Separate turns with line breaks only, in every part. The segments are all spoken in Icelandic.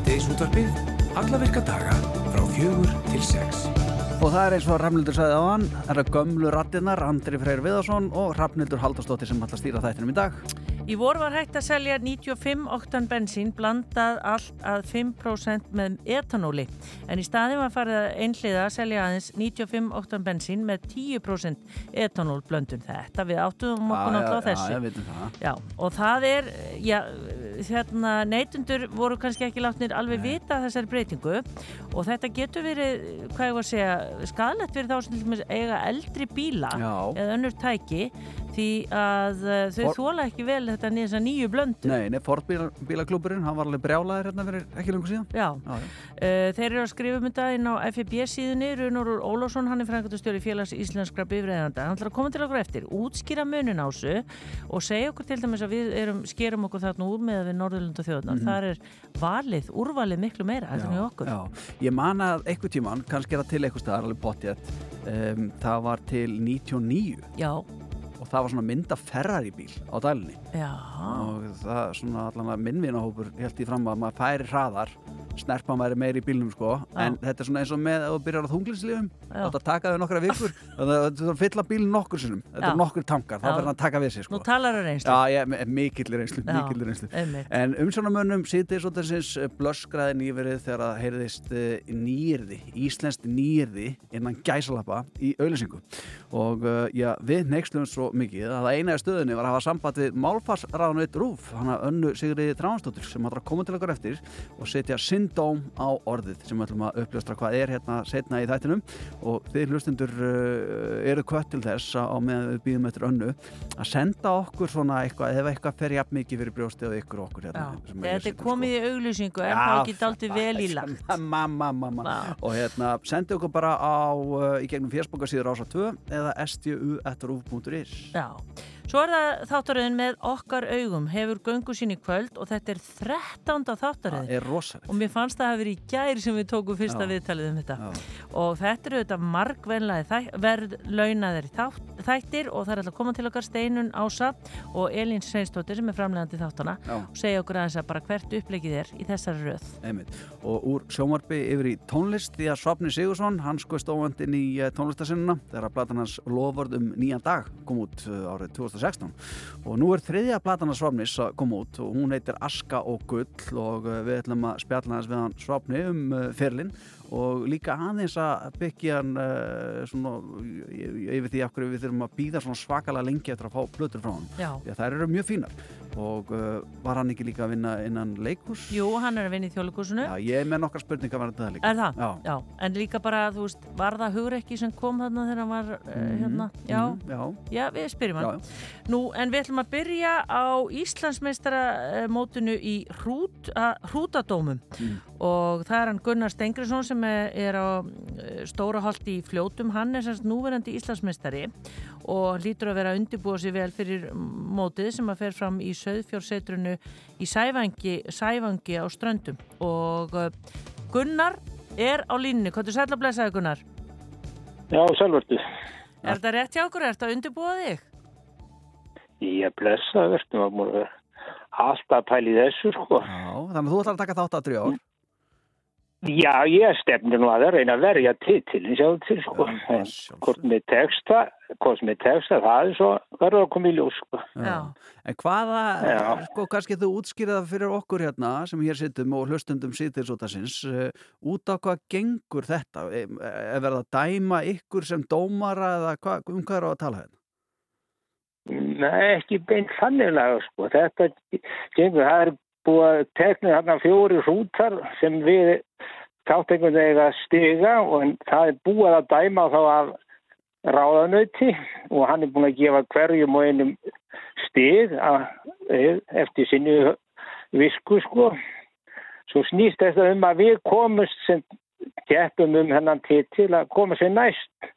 Síðdeisútvarpið, alla virka daga frá fjögur til sex.
Og það er eins og Rafnildur sagði á hann, það er gömlu rattinnar, Andri Freyr Viðarsson og Rafnildur Haldarsdóttir sem ætla að stýra þættinum í dag.
Í vor var hægt að selja 95 oktan bensín blandað allt að 5% með etanóli. En í staðin var farið að einhliða að selja aðeins 95 oktan bensín með 10% etanólblöndun. Þetta við áttuðum okkur náttúrulega þessu.
Já, veitum það.
Já, og það er já, hérna, neytundur voru kannski ekki látnir alveg vita þessari breytingu. Og þetta getur verið, hvað ég var að segja skadalegt fyrir þá sem eiga eldri bíla
Já.
eða önnur tæki því að uh, þau
For-
þóla ekki vel þetta nýja nýju blöndu
Nei, nei, Ford bíla, bílaklúburinn, hann var alveg brjálaðir hérna fyrir ekki lengur síðan.
Já,
Já.
Uh, þeir eru að skrifa um þetta inn á FIB síðunni, Runur Ólásson, hann er frangatastjóri félags íslenskra bifræðanda. Hann ætlar að koma til okkur eftir, útskýra munin á þessu og segja okkur til dæmis að við erum, skerum okkur þarna úr með við Norðurlund og þjóðunar.
Mhm.
Þar er valið, úrvalið miklu meira heldur en hjá okkur.
Já, ég man að einhver tíman, kannski er það til einhver staðar alveg pottjætt, um, það var til 99
Já,
það var svona mynda Ferrari bíl á dælinni
já,
og það svona allan að minnvinahópur held í fram að maður færi hraðar snerpa maður meiri í bílnum sko.
Já.
en þetta er svona eins og með að þú byrjar á þunglinsliðum
Já.
þetta taka þau nokkra vikur. Þannig að þú þarf að fylla bílinn nokkur sinnum. Þetta er nokkur tankar, þá verður hann að taka við sig sko.
Nú talar það reynslu.
Já, ég er mikill reynslu,
Já,
mikill reynslu. En umsjónamönnum síðdeis og þessins blöskraði nýverið þegar það heyrðist eh, nýyrði, íslenskt nýyrði innan gæsalappa í auðlýsingu og uh, já, við nexlum svo mikið. Að það eina í stöðunni var að hafa samband við málfarsráðanveit Rúf, hana önnu Sigriði Tránsdóttir sem ætlar að koma til okkur eftir og setja syndóm á orðið sem við ætlum að uppljóstra hvað er hérna setna í þættinum. Og þið hlustundur uh, eru kvött til þess á meðan við býðum eftir önnu að senda okkur svona eitthvað ef eitthvað fer jafn mikið fyrir brjóstið og ykkur okkur
Já,
hérna, sem
þetta
ég
er komið í auglýsingu en það ekki dalti vel í lagt.
Mamma, mamma
Já.
Og hérna, sendi okkur bara á uh, í gegnum fjersbókarsýður ása 2 eða stu.ruf.is
Já, svo er það þáttaröðin með okkar augum, hefur göngu sín í kvöld og þetta er 13.
Það
þáttaröðin.
er rosalegt
og mér fannst það að vera í gær sem við tókum fyrsta
Já.
viðtalið um þetta
Já.
og þetta eru þetta margvenlaði þæ, verðlaunaðir þátt, þættir og það er alltaf að koma til okkar Steinun Ása og Elín Sveinstóttir sem er framlegandi þáttana
Já.
og segja okkur aðeins að bara hvert upplegið er í þessari röð
Einmitt. Og úr sjómarbi yfir í tónlist því að Svapni Sigursson, hann skoist óvand inn í uh, tónlistasennuna þegar að platan hans Lofvörð um nýjan dag kom út uh, árið 2016 og nú er þriðja platan hans Svapnis að koma út og hún heitir Aska og Gull og uh, við ætlum að spjalla hans við hann Svapni um uh, ferlinn og líka aðeins að byggja hann uh, svona, veit því af hverju við þurfum að býða svona svakalega lengi eftir að fá plötur frá hann því að þær eru mjög fínar og uh, var hann ekki líka að vinna innan leikhús?
Jú, hann er að vinna í þjóðleikúsinu
Já, ég er með nokkar spurningar varðandi það líka
Er það?
Já.
En líka bara, þú veist, var það hugrekki sem kom þarna þegar hann var uh, hérna? Já.
Mhm, já.
Já, við spyrjum hann.
Já,
Nú, en við ætlum að byrja á Íslandsmeistara eh, í hrút, hrútadómum
Mm.
og það er hann Gunnar Stengriðsson sem er, er á eh, stóra holti í fljótum, hann er semst núverandi Íslandsmeistari og lítur að vera að undirbúa sér vel fyrir mótið sem að fer fram í Söðfjórsetrunu í Sævangi, Sævangi á Ströndum og eh, Gunnar er á línni, hvað þú sætla að blessaði Gunnar?
Já, selvördu.
Er þetta rétt hjá okkur? Er þetta að undirbúa þig?
Ég blessa verðum að múið alltaf pæli þessu, sko.
já, þannig að þú ætlar að taka þátt að drjá ár
Já, ég stefnir nú að það reyna að verja titilin sjá til, sko.
Já,
hvort með texta, hvort með texta, það er svo, verður að koma í ljós, sko.
Já.
En hvaða,
Já.
sko, kannski þú útskýrða fyrir okkur hérna sem hér sittum og hlustundum síðtilsótasins uh, út á hvað gengur þetta? Er er verið að dæma ykkur sem dómara eða hva, um hvað er á að tala hérna?
Nei, ekki beint fannilega, sko. Þetta gengur, það er búið að tekna þarna fjóri hrútar sem við þátt einhvern veginn að stiga og það er búið að dæma þá af ráðanauti og hann er búin að gefa hverjum og einum stig að, eftir sinni visku sko. Svo snýst þetta um að við komumst sem keppum um hennan titil að koma sér næst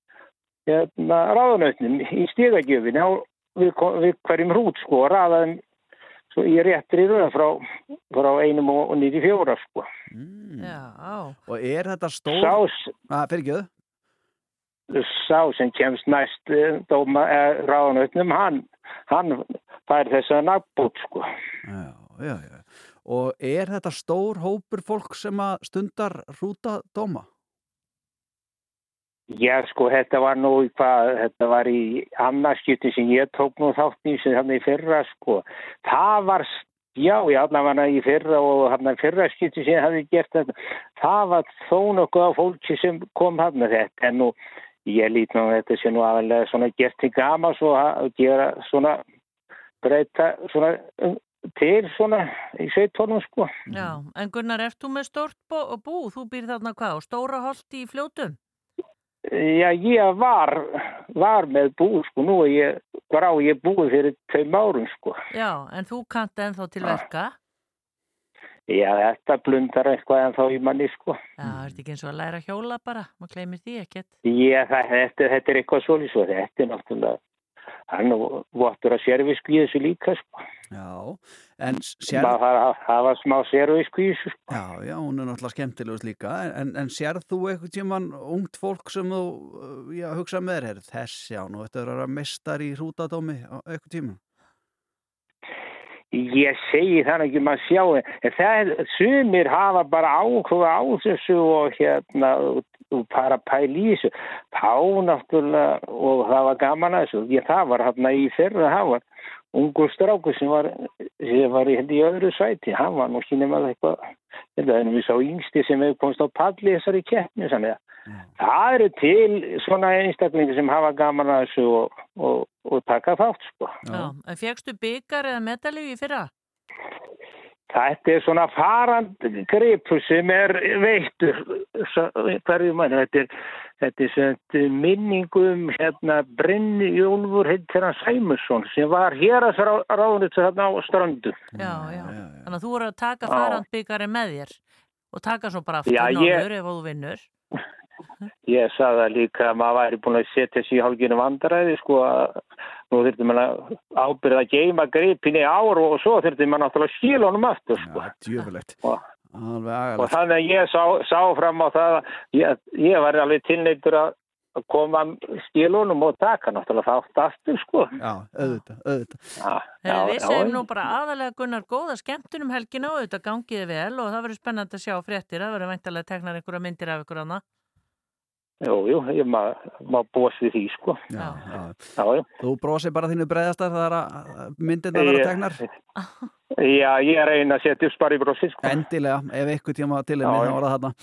hérna, ráðanautnum í stigagjöfin við, við hverjum hrút sko og raðaðum svo í réttri röð frá, frá einum og, og nýri fjóra sko.
Mm.
Já,
Og er þetta stór...
Sá,
Að, fyrir ekki
sá sem kemst næst eh, dóma eh, ráðanautnum, hann, hann fær þess að nabbút sko.
Já, já, já. og er þetta stór hópur fólk sem að stundar hrúta dóma?
Já, sko, þetta var nú hvað, þetta var í annarskipti sem ég tók nú þátt í sem þannig fyrra, sko. Það var, já, ég allavega í fyrra og hann fyrra skipti sem ég hafi gert þetta. Það var þó nokkuð á fólki sem kom hann að þetta, en nú, ég lít nú þetta sem nú aðalega svona gert til gamas og að gera svona breyta svona um, til svona í sveitónum, sko.
Já, en Gunnar, ert þú með stórt bú? bú? Þú býr þarna hvað? Stóra holt í fljótum?
Já, ég var, var með bú, sko, nú er ég, bara á ég búið fyrir tveim árum, sko.
Já, en þú kannt ennþá til verka?
Já, þetta blundar eitthvað ennþá í manni, sko.
Já, er þetta ekki eins og að læra hjóla bara? Maður gleymir því ekkert.
Já, það, þetta, þetta er eitthvað svolítið svo, þetta er náttúrulega, hann vottur að sérvisku í þessu líka, sko.
Já, en sér...
Það var, það var smá sérvisku í þessu, sko.
Já, já, hún er náttúrulega skemmtilegust líka, en, en sérð þú eitthvað tíman ungt fólk sem þú, já, hugsa með þér, þess, já, nú þetta er að mestar í hrútadómi eitthvað tíman?
Ég segi það ekki maður sjá, en það, sumir hafa bara áhuga á þessu og hérna, og bara pæli í þessu. Þá náttúrulega, og það var gaman að þessu, ég það var hérna í fyrra, það var ungur stráku sem var, sem var í, í öðru sæti, hann var nú ekki nefnað eitthvað, þetta er við sá yngsti sem hefur komst á palli þessari keppni, að mm. það eru til svona einstaklingi sem hafa gaman að þessu og, og, og taka þátt, sko.
Já, en fegstu byggar eða medalju í fyrra?
Þetta er svona farandgripur sem er veittur hverju mann. Þetta er, þetta er minningum hérna Brynni Jólfur hann Sæmusson sem var hér að ráðnit þarna á strandu.
Já, já. Þannig að þú voru að taka farandbyggari með þér og taka svo bara aftur náður ef þú vinnur.
Ég sagði það líka að maður væri búin að setja sér í hálfginu vandaræði sko að nú þurfti mann að ábyrða að geima gripinni ár og svo þurfti mann náttúrulega skila honum aftur sko.
Já, djöfulegt.
Og, og þannig að ég sá, sá fram á það að ég, ég var alveg tilneitur að koma skilunum og taka náttúrulega þátt aftur sko.
Já, auðvitað, auðvitað.
Já, já, við segjum já, nú bara aðalega Gunnar góða skemmtunum helgina og auðvitað gangiði vel og það verður spennand að sjá fréttir, það verður veintilega tegnar einhverja myndir af ykkur annað.
Jú, jú, ég maður ma bóðs við því, sko.
Já, já. já, já. Þú bróðsir bara þínu breiðastar þegar myndin það verður tegnar?
Já, ég er einn að setja upp spari bróðsir, sko.
Endilega, ef ykkur tíma til henni, þá var það þarna.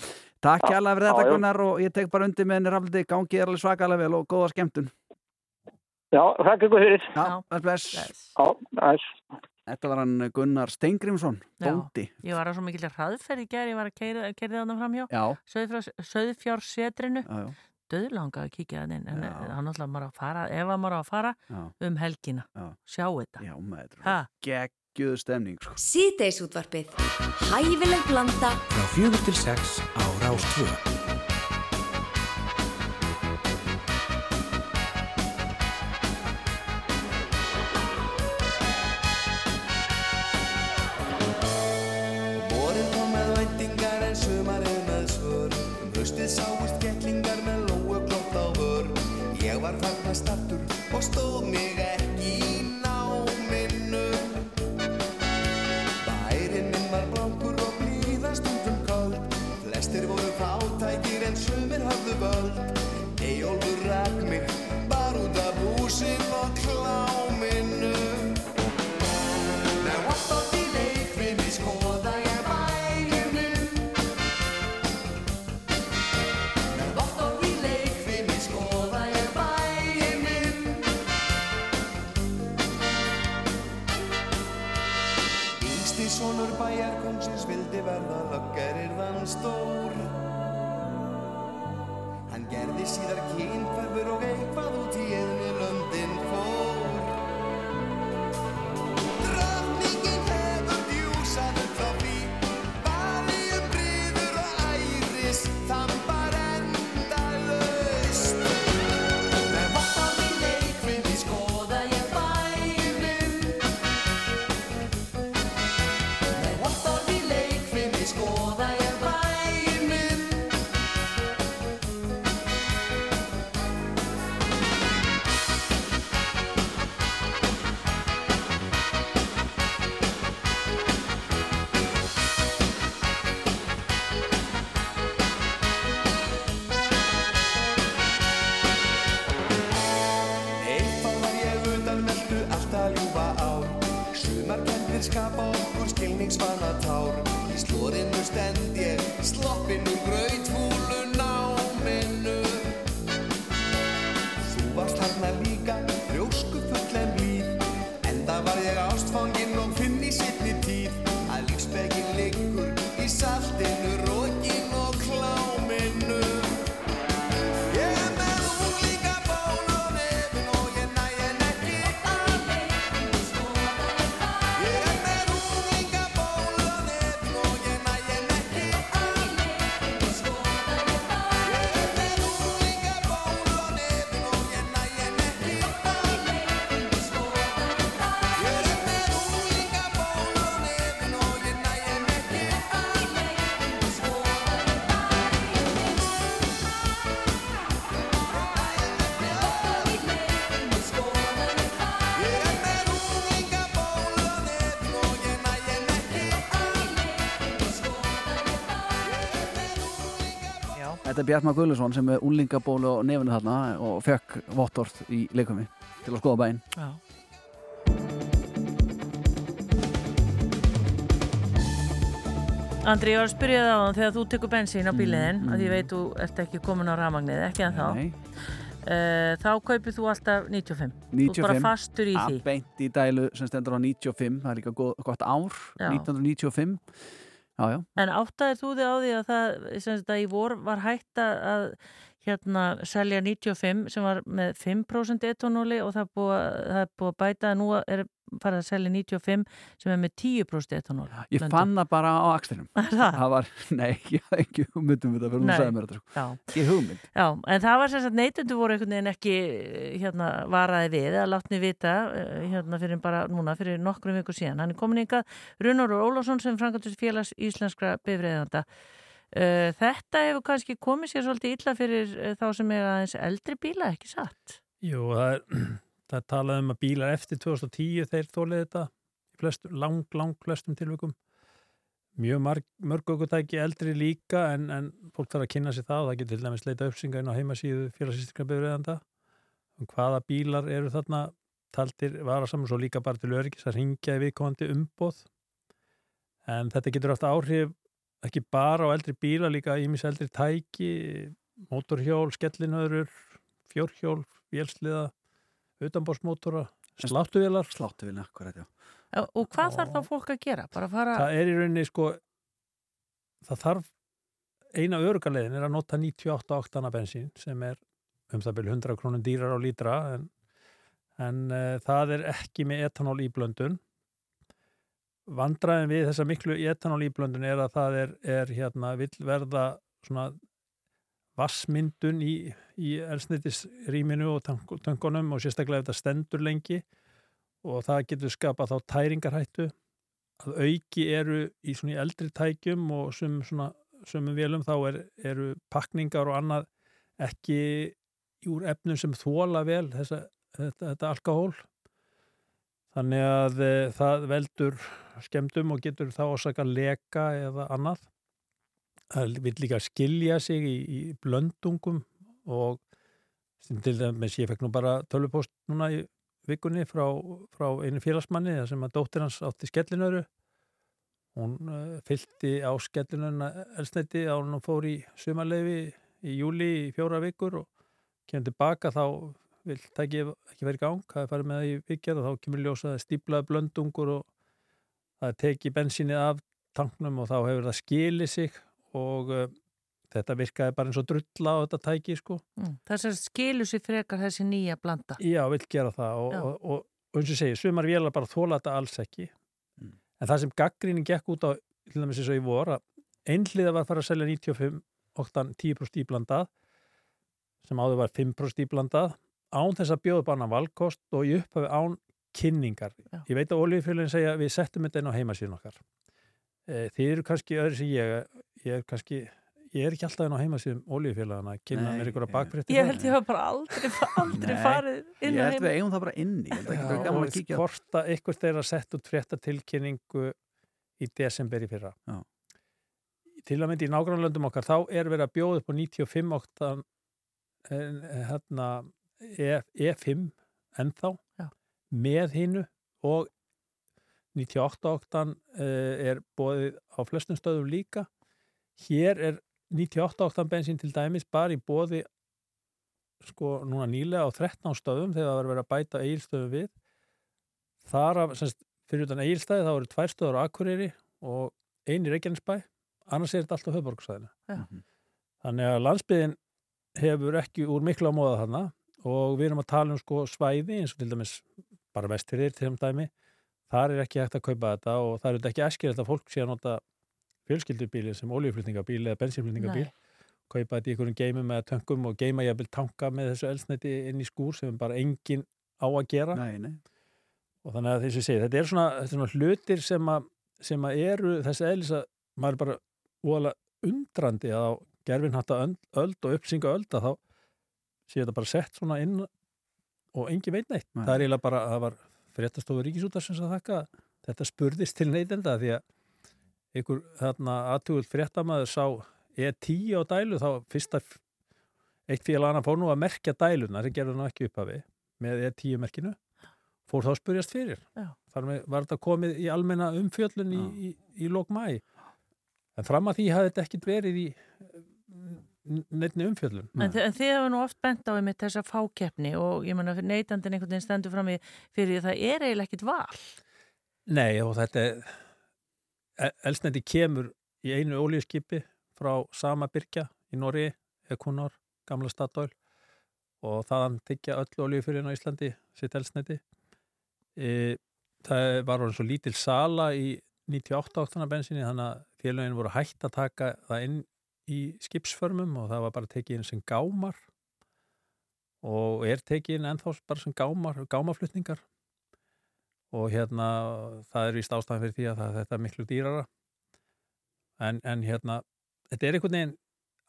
Takk kjærlega fyrir þetta, Gunnar, og ég tek bara undir með henni rafliti, gangið er alveg svakalega vel og góða skemmtun.
Já, þakk ykkur fyrir.
Já, bless, bless.
Já, bless.
Þetta var hann Gunnar Steingrimsson, bóndi.
Ég var á svo mikil hraðferð í gerð, ég var að kerið þarna fram hjá, söðfjársetrinu, döðlanga að kíkja það inn, en hann alltaf maður að fara, ef maður að fara Já. um helgina, Já. sjá þetta.
Já, maður, geggjuðu stemning. Sko.
Síðdeis útvarpið, hæfileg blanda.
Frá fjögur til sex á Rástvöðu.
og stóð mig ekki
Þetta er Bjartmar Gullusson sem er úlingaból og nefnir þarna og fekk vottorð í leikumi til að skoða bæinn.
Já. Andri, ég var að spyrja það á hann þegar þú tekur bensín á bíliðin,
Mm,
að ég
mm.
veit þú ert ekki komin á rafmagnið, ekki en þá.
Nei,
Uh, þá kaupir þú alltaf 95. Þú ert
95.
bara fastur í því.
að beint í dælu sem stendur á 95, það er líka gott ár,
Já.
1995. Já, já.
En áttaðir þú þig á því að það, sem þetta í vor var hægt að- hérna selja 95 sem var með 5% etanóli og það er búið, að- það er búið að bæta, nú er farið að selja 95 sem er með 10% etanóli.
Ég fann það bara á axlinum.
Það?
Það var, nei, ég hafði ekki hugmynd um þetta fyrir hún
Nei.
sagði mér þetta. sko. Ekki hugmynd.
Já, en það var sagt neytundu voru einhvern veginn ekki hérna varaði við eða látni vita eh, hérna fyrir bara núna fyrir nokkrum viku síðan. Hann er komin yngað Runarur Ólafsson sem frangatur félags íslenskra bifræðanda. Uh, þetta hefur kannski komið sér svolítið illa fyrir uh, þá sem er aðeins eldri bíla, ekki satt?
Jú, það er, það er talað um að bílar eftir 2010 þeir þólið þetta í flest, lang, lang flestum tilvikum. Mjög marg, mörg aukutæki eldri líka en, en fólk þarf að kynna sér það og það getur til dæmis leita uppsinga inn á heimasíðu félagsýstikna bifræðanda um hvaða bílar eru þarna taldir vara saman svo líka bara til öryggis að ringja í viðkomandi umboð en þetta getur haft áhrif ekki bara á eldri bíla líka ímis eldri tæki mótorhjól, skellinöður fjórhjól, vélsliða utanbórsmótora,
hvað er þetta?
Já, og hvað þarf þá fólk að gera? Bara fara...
það er í rauninni sko það þarf eina örugaleiðin er að nota 98 oktana bensín sem er um það byrju 100 krónum dýrar á lítra en, en uh, það er ekki með etanól íblöndun vandræðin við þessa miklu etanól íblöndun er að það er, er hérna vill verða svona vassmyndun í, í elsnittisrýminu og tank, tankunum og sérstaklega ef þetta stendur lengi og það getur skapað þá tæringarhættu. Að auki eru í svona í eldri tækjum og sum, svona, sumum vélum þá er, eru pakningar og annað ekki úr efnum sem þóla vel þessa, þetta, þetta alkohól þannig að e, það veldur skemmdum og getur þá orsaka leka eða annað. Það vil líka skilja sig í, í blöndungum og til dæmis ég fekk nú bara tölvupost núna í vikunni frá, frá einu félagsmanni sem að dóttir hans átti skellinöru. Hún uh, fylgdi á skellinöruna elsneiti á hún fór í sumarleifi í júli í fjóra vikur og kemur tilbaka þá vil það ekki, ekki verið í gang það er farið með það í vikjar og þá kemur ljósa stíplaði blöndungur og það tekið bensínið af tanknum og þá hefur það skilið sig og uh, þetta virkaði bara eins og drulla á þetta tæki sko
Mm. Þess að skilu sér frekar þessi nýja blanda.
Já, vill gera það og, og, og, og eins og segi, sumar vélar bara þóla þetta alls ekki
Mm.
en það sem gaggrínin gekk út á til dæmis eins og í vor að einhliða var að fara að selja 95 oktan 10% íblandað sem áður var 5% íblandað án þess að bjóða bara valkost og í upphafi án kynningar
Já.
ég veit að olíufélagin segja við settum þetta inn á heimasíðun okkar e, þið eru kannski öðru sem ég ég er kannski ég er ekki alltaf inn á heimasíðum olíufélagana að kynna mér einhverja
ég-
bakfréttir
Ég held ég hafa bara aldrei, aldrei farið
Ég
inn á
held
heim.
við eigum það bara inni. Ég held að það gaman að
og
kíkja.
hvort að ykkur þeirra sett út fréttatilkynningu í desember í fyrra
Já.
til að myndi í nágrannlöndum okkar þá er verið að bjóða upp á 95 oktan hérna E, E5 ennþá
Já.
með hinnu og 98 oktan uh, er bóðið á flestum stöðum líka hér er 98 oktan bensín til dæmis bara í bóði sko núna nýlega á 13 stöðum þegar það var verið að bæta eigilstöðum við þar af, semst, fyrir utan eigilstæði þá eru tvær stöður á Akureyri og einn í Reykjanesbæ annars er þetta allt á höfborgsæðinu
Já.
Mhm.
þannig að landsbyðin hefur ekki úr miklu á móða þarna og við erum að tala um sko svæði eins og til dæmis bara vestfyrir til þeim dæmi þar er ekki hægt að kaupa þetta og það er auðvitað ekki æskilegt að fólk sé að nota fjölskyldubíli sem oljuflutningabíl eða bensínflutningabíl. Kaupa þetta í einhverjum geimum eða töngum og geima jafnvel tanka með þessu elsneti inn í skúr sem bara engin á að gera.
Nei, nei.
og þannig að þess að segja, þetta er svona, þetta er svona hlutir sem að, sem að eru þessi eðlis að maður er bara óalega undrandi að á gerfinhatta öld og uppsinga öld að þá sé þetta bara sett svona inn og engin veit neitt.
Nei.
Það er eiginlega bara, það var fréttastofu ríkisútarsins að þakka þetta spurðist til neytenda því að einhver þarna aðtugult fréttamaður sá E10 á dælu þá fyrsta eitt félagana fór nú að merkja dæluna sem gerðu nú ekki upphafi með E10 merkinu fór þá spurjast fyrir
Já.
þar var þetta komið í almenna umfjöllun í, í, í lók mæ en fram að því hafði þetta ekkit verið í neittni umfjöllun
Nei.
En, en þið hefur nú oft bent á einmitt þessa fákeppni og ég menna neytandinn einhvern veginn stendur fram í fyrir það er eiginlega ekkit val.
Nei og þetta er elsneiti kemur í einu ólíuskipi frá sama byrkja í Norri, Ekunor, Gamla Statoil og þaðan tyggja öll ólíufyririnn á Íslandi sitt elsneiti. E, það var orðin svo lítil sala í 98 áttana bensinni þannig að félagin voru hægt að taka það inn í skipsförmum og það var bara tekið inn sem gámar og er tekið inn ennþá bara sem gámar, gámaflutningar. Og hérna það er víst ástæðan fyrir því að það, þetta er miklu dýrara. En, en hérna þetta er einhvern veginn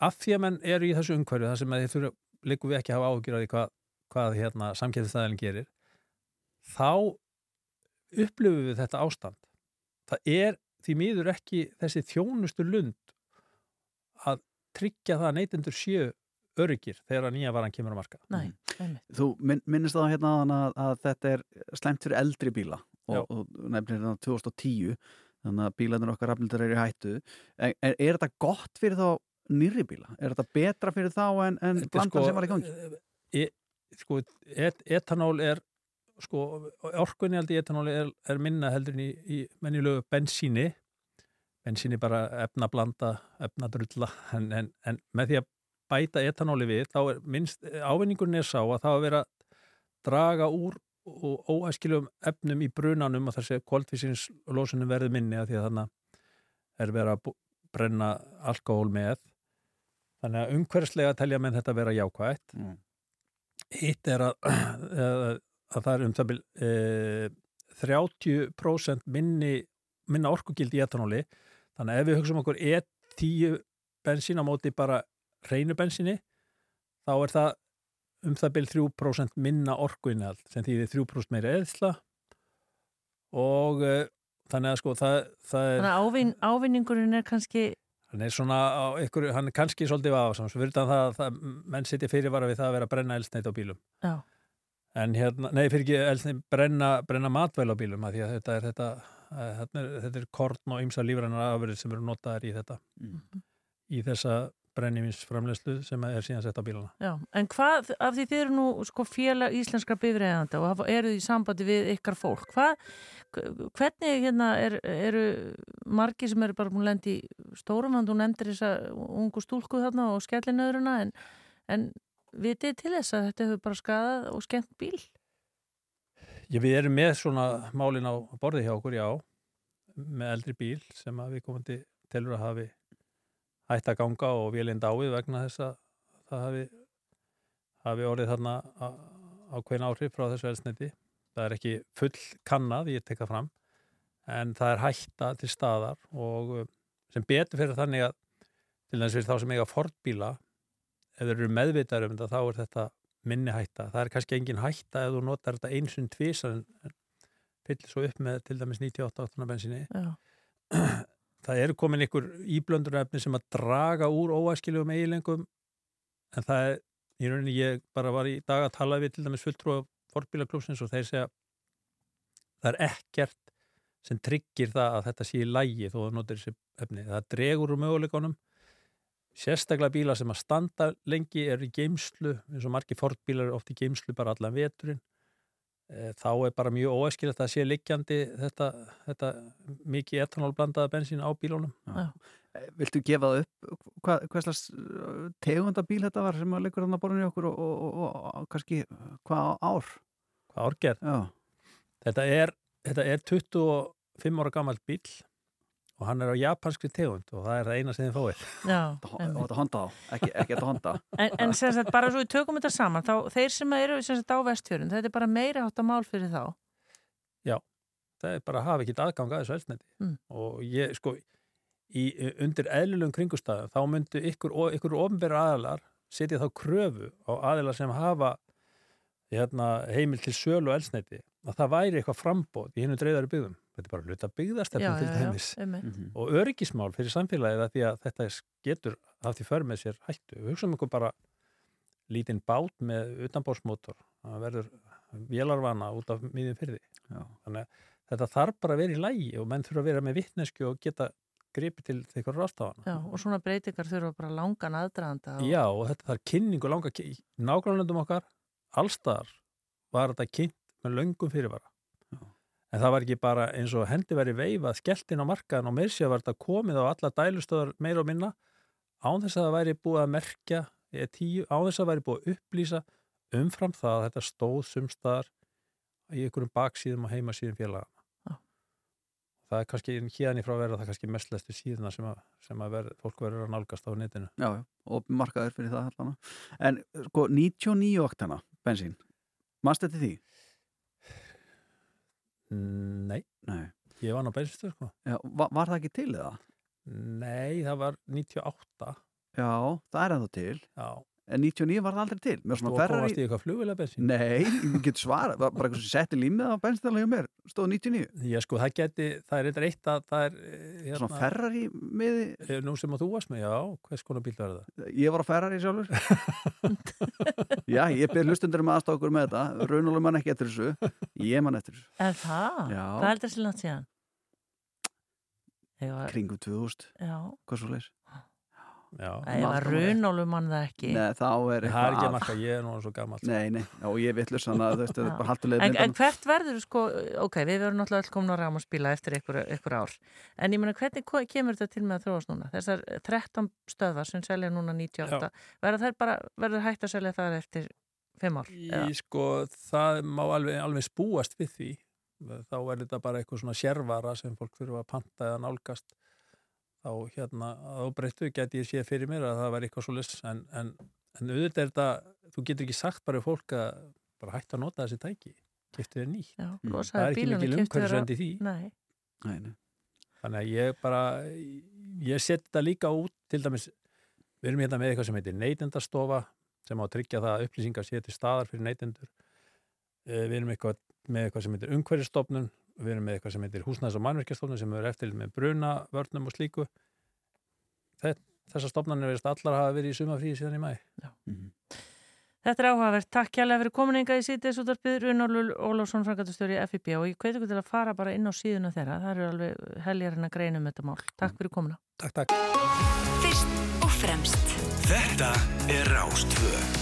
af því að menn eru í þessu umhverju þar sem þið þurfa líkum við ekki að hafa áhugjur af því hvað, hvað hérna samkjöfistæðin gerir þá upplifum við þetta ástand. Það er því miður ekki þessi þjónustu lund að tryggja það að neytendur séu öryggir þegar að nýja varan kemur á marka
Nei, einmitt.
Þú minn, minnist það hérna að, að þetta er slemt fyrir eldri bíla og, og nefnir hérna 2010 þannig að bílarnir okkar rafnildar eru í hættu en, en er þetta gott fyrir þá nýri bíla? Er þetta betra fyrir þá en, en
er
blandan sem var í gangi?
e, sko, et, etanól er sko, orkunni í etanóli er, er minna heldur en í, í menjulegu bensíni bensíni bara efnablanda efnadrulla en, en, en með því að bæta etanóli við þá er minnst, ávinningurinn er sá að það að vera að draga úr og óæskiljum efnum í brunanum og þessi kvöldfísins lósunum verði minni að því að þannig er verið að brenna alkohól með þannig að umhverfslega telja menn þetta vera jákvætt
Mm.
hitt er að, að, að það er um það bil e, 30% minni, minna orkugild í etanóli þannig að ef við hugsaum okkur E10 bensín á móti bara hreinu bensíni þá er það um það bil 3% minna orkuinnihald sem þýðir 3% meira eðsla og e, þannig að sko það, það er
Þannig að ávin, ávinningurinn er kannski,
hann er svona á ykkur, hann er kannski svolítið aðsams, fyrir það, það menn sitja fyrirvara við það að vera að brenna elsneit á bílum.
Já,
en hérna, nei fyrir ekki elsneit brenna, brenna matvæl á bílum að því að þetta er þetta, að, þetta, er, þetta er korn og ymsa lífrænar afurðir sem eru notaðar í þetta
Mm.
í þessa brennivinsframleyslu sem er síðan sett á bílana
já. En hvað, af því þið eru nú sko félag íslenskra bifræðanda og eruð í sambandi við ykkar fólk, hvað, hvernig hérna er, eru margi sem eru bara búin að lendi stórum, hann þú nefndir þessa ungu stúlku þarna og skellinöðruna en, en vitið til þess að þetta hefur bara skadað og skemmt bíl?
Við erum með svona málin á borði hjá okkur, já með eldri bíl sem að við komandi telur að hafi hætt að ganga og vélinn dáið vegna þess að það hafi, hafi orðið þarna ákveðin áhrif frá þessu elsniti. Það er ekki full kannað, ég tekka fram, en það er hætta til staðar og uh, sem betur fyrir þannig að til þess fyrir þá sem eiga fordbíla, ef þeir eru meðvitaður um þetta, þá er þetta minni hætta. Það er kannski engin hætta ef þú notar þetta en en fyllir svo upp með til dæmis 98 áttuna bensinni.
Já,
Það eru komin ykkur íblöndurefni sem að draga úr óæskiljum eiginlengum en það er, í rauninni ég bara var í dag að tala við til dæmis fulltrúa forbílaklúsins og þeir segja það er ekkert sem tryggir það að þetta sé í lægi þó að notur þessi efni. Það dregur úr möguleikonum sérstaklega bílar sem að standa lengi er í geimslu, eins og margir fordbílar eru oft í geimslu bara allan veturinn. Eh, þá er bara mjög óæskilegt að sé liggjandi þetta, þetta mikið etanólblandaða bensín á bílónum
Eh, Viltu gefa það upp? Hvað, hvað slags uh, tegunda bíl þetta var sem að leikur hann að borðinu okkur og, og, og, og, og kannski hvað ár?
hvað árgerð.
Já,
Þetta er, þetta er 25 ára gamalt bíl og hann er á japanskri tegund og það er það eina sem þið fáið.
já.
og þetta honda á, ekki, ekki þetta honda
En, en sem sagt, bara svo við tökum þetta saman, þá þeir sem eru sem sagt á vestfjörun, þetta er bara meira átt að mál fyrir þá.
Það er bara að hafa ekki aðgang að þessu elsneti
Mm.
og ég sko í, undir eðlilegum kringustæðum þá myndu ykkur, ykkur ofnbæra aðalar setja þá kröfu á aðilar sem hafa hérna, heimil til sölu og elsneti að það væri eitthvað frambóð í hennu dreifðari byggðum þetta er bara hluta byggðastefnum til dæmis
einmitt.
Mhm.
og öryggismál fyrir samfélagið að því að þetta getur haft í för með sér hættu. Við hugsaum ykkur bara lítinn bát með utanbórsmótor, það verður vélarvana út af miðjum fyrði.
Já.
Þannig að þetta þarf bara að vera í lægi og menn þurfa að vera með vittnesku og geta gripi til þeirra rástafana.
Og svona breytingar þurfa bara langan aðdraðanda og,
Já, og þetta þarf kynningu langa, í nágrannlöndum okkar, allstaðar var þetta kynnt með löngum fyrirvara. En það var ekki bara eins og hendi verið veifað skellt inn á markaðan og meirsi að þetta komið á alla dælustöðar meira og minna án þess að það væri búið að merkja eða tíu, án þess að það væri búið að upplýsa umfram það að þetta stóð sumstaðar í einhverjum baksíðum og heimasíðum félagana.
Já.
Það er kannski hérna í frá að vera það kannski mestlestu síðuna sem að, sem að ver, fólk verður að nálgast á netinu.
Já, já, og markaður fyrir það allana. En sko, 99 oktana bensín, mannst þetta því?
Nei,
Nei.
ég var ná bensinstöð sko.
Já, var, var það ekki til eða?
Nei, það var 98
Já, það er ennþá til.
Já,
En 99 var það aldrei til. Með
þú
svona
komast
Ferrari...
í eitthvað flugvila bensin
Nei, ég get svara. Var bara eitthvað sem setti límið á bensinstæðlega hjá mér. Stóð 99.
Já, sko, það geti, það er eitthvað eitt að það er eh,
Svona Ferrari miði.
eh, Nú sem að þú varst með, já, hvers konar bíl verður það?
Ég var á Ferrari sjálfur. já, ég byrð hlustundur með aðstákur með þetta. Raunulega mann ekki eftir þessu. Ég mann eftir þessu.
Er það?
Já.
Hvað er þetta síðan? Var,
Kringum 2000.
já, Ég var raunólu mann það ekki.
Nei, þá er
það er
eitthvað
ekki að
að.
marka, ég er nú svo gammalt
Nei, nei, já, og ég villur sann að þetta er bara haldulega
En, en hvert verður, sko, ok, við verðum náttúrulega öll komin á rámaspíla eftir ykkur, ykkur ár. En ég meina, hvernig kemur þetta til með að þróast núna? Þessar 13 stöðvar sem selja núna 98, verður þær bara, verður hægt að selja það eftir 5 ár?
Í, sko, það má alveg, alveg spúast við því þá er þetta bara eitthvað svona sérvara sem fólk þurfa að panta eða nálgast þá hérna á breyttu geti ég séð fyrir mér að það væri eitthvað svo lis en, en, en auðvitað er þetta þú getur ekki sagt bara við fólk að bara hætta að nota þessi tæki, keftu þið nýtt.
Já,
Mm.
það er ekki mikil umhverfisvendi því.
Nei,
Nei, nei.
þannig að ég bara ég set þetta líka út til dæmis við erum hérna með eitthvað sem heitir neytendastofa sem á að tryggja það að upplýsingar sé til staðar fyrir neytendur. Eh, við erum eitthvað, með eitthvað sem heitir umhverfistofnun við erum með eitthvað sem heitir húsnæðs- og mannverkjastofnun sem er eftir með bruna, vörnum og slíku Þess, þessar stofnanir veist allar hafa verið í sumafríi síðan í mæ
Mhm.
Þetta er áhugavert. Takk kjærlega fyrir kominninga í sítið útvarpið Runálul Ólafsson frangatastjóri FIB og ég hveit ykkur til að fara bara inn á síðuna þeirra. Það eru alveg heljarinn að greina um þetta mál. Takk fyrir komuna.
Takk, takk
Fyrst og fremst
Þetta er Rástvö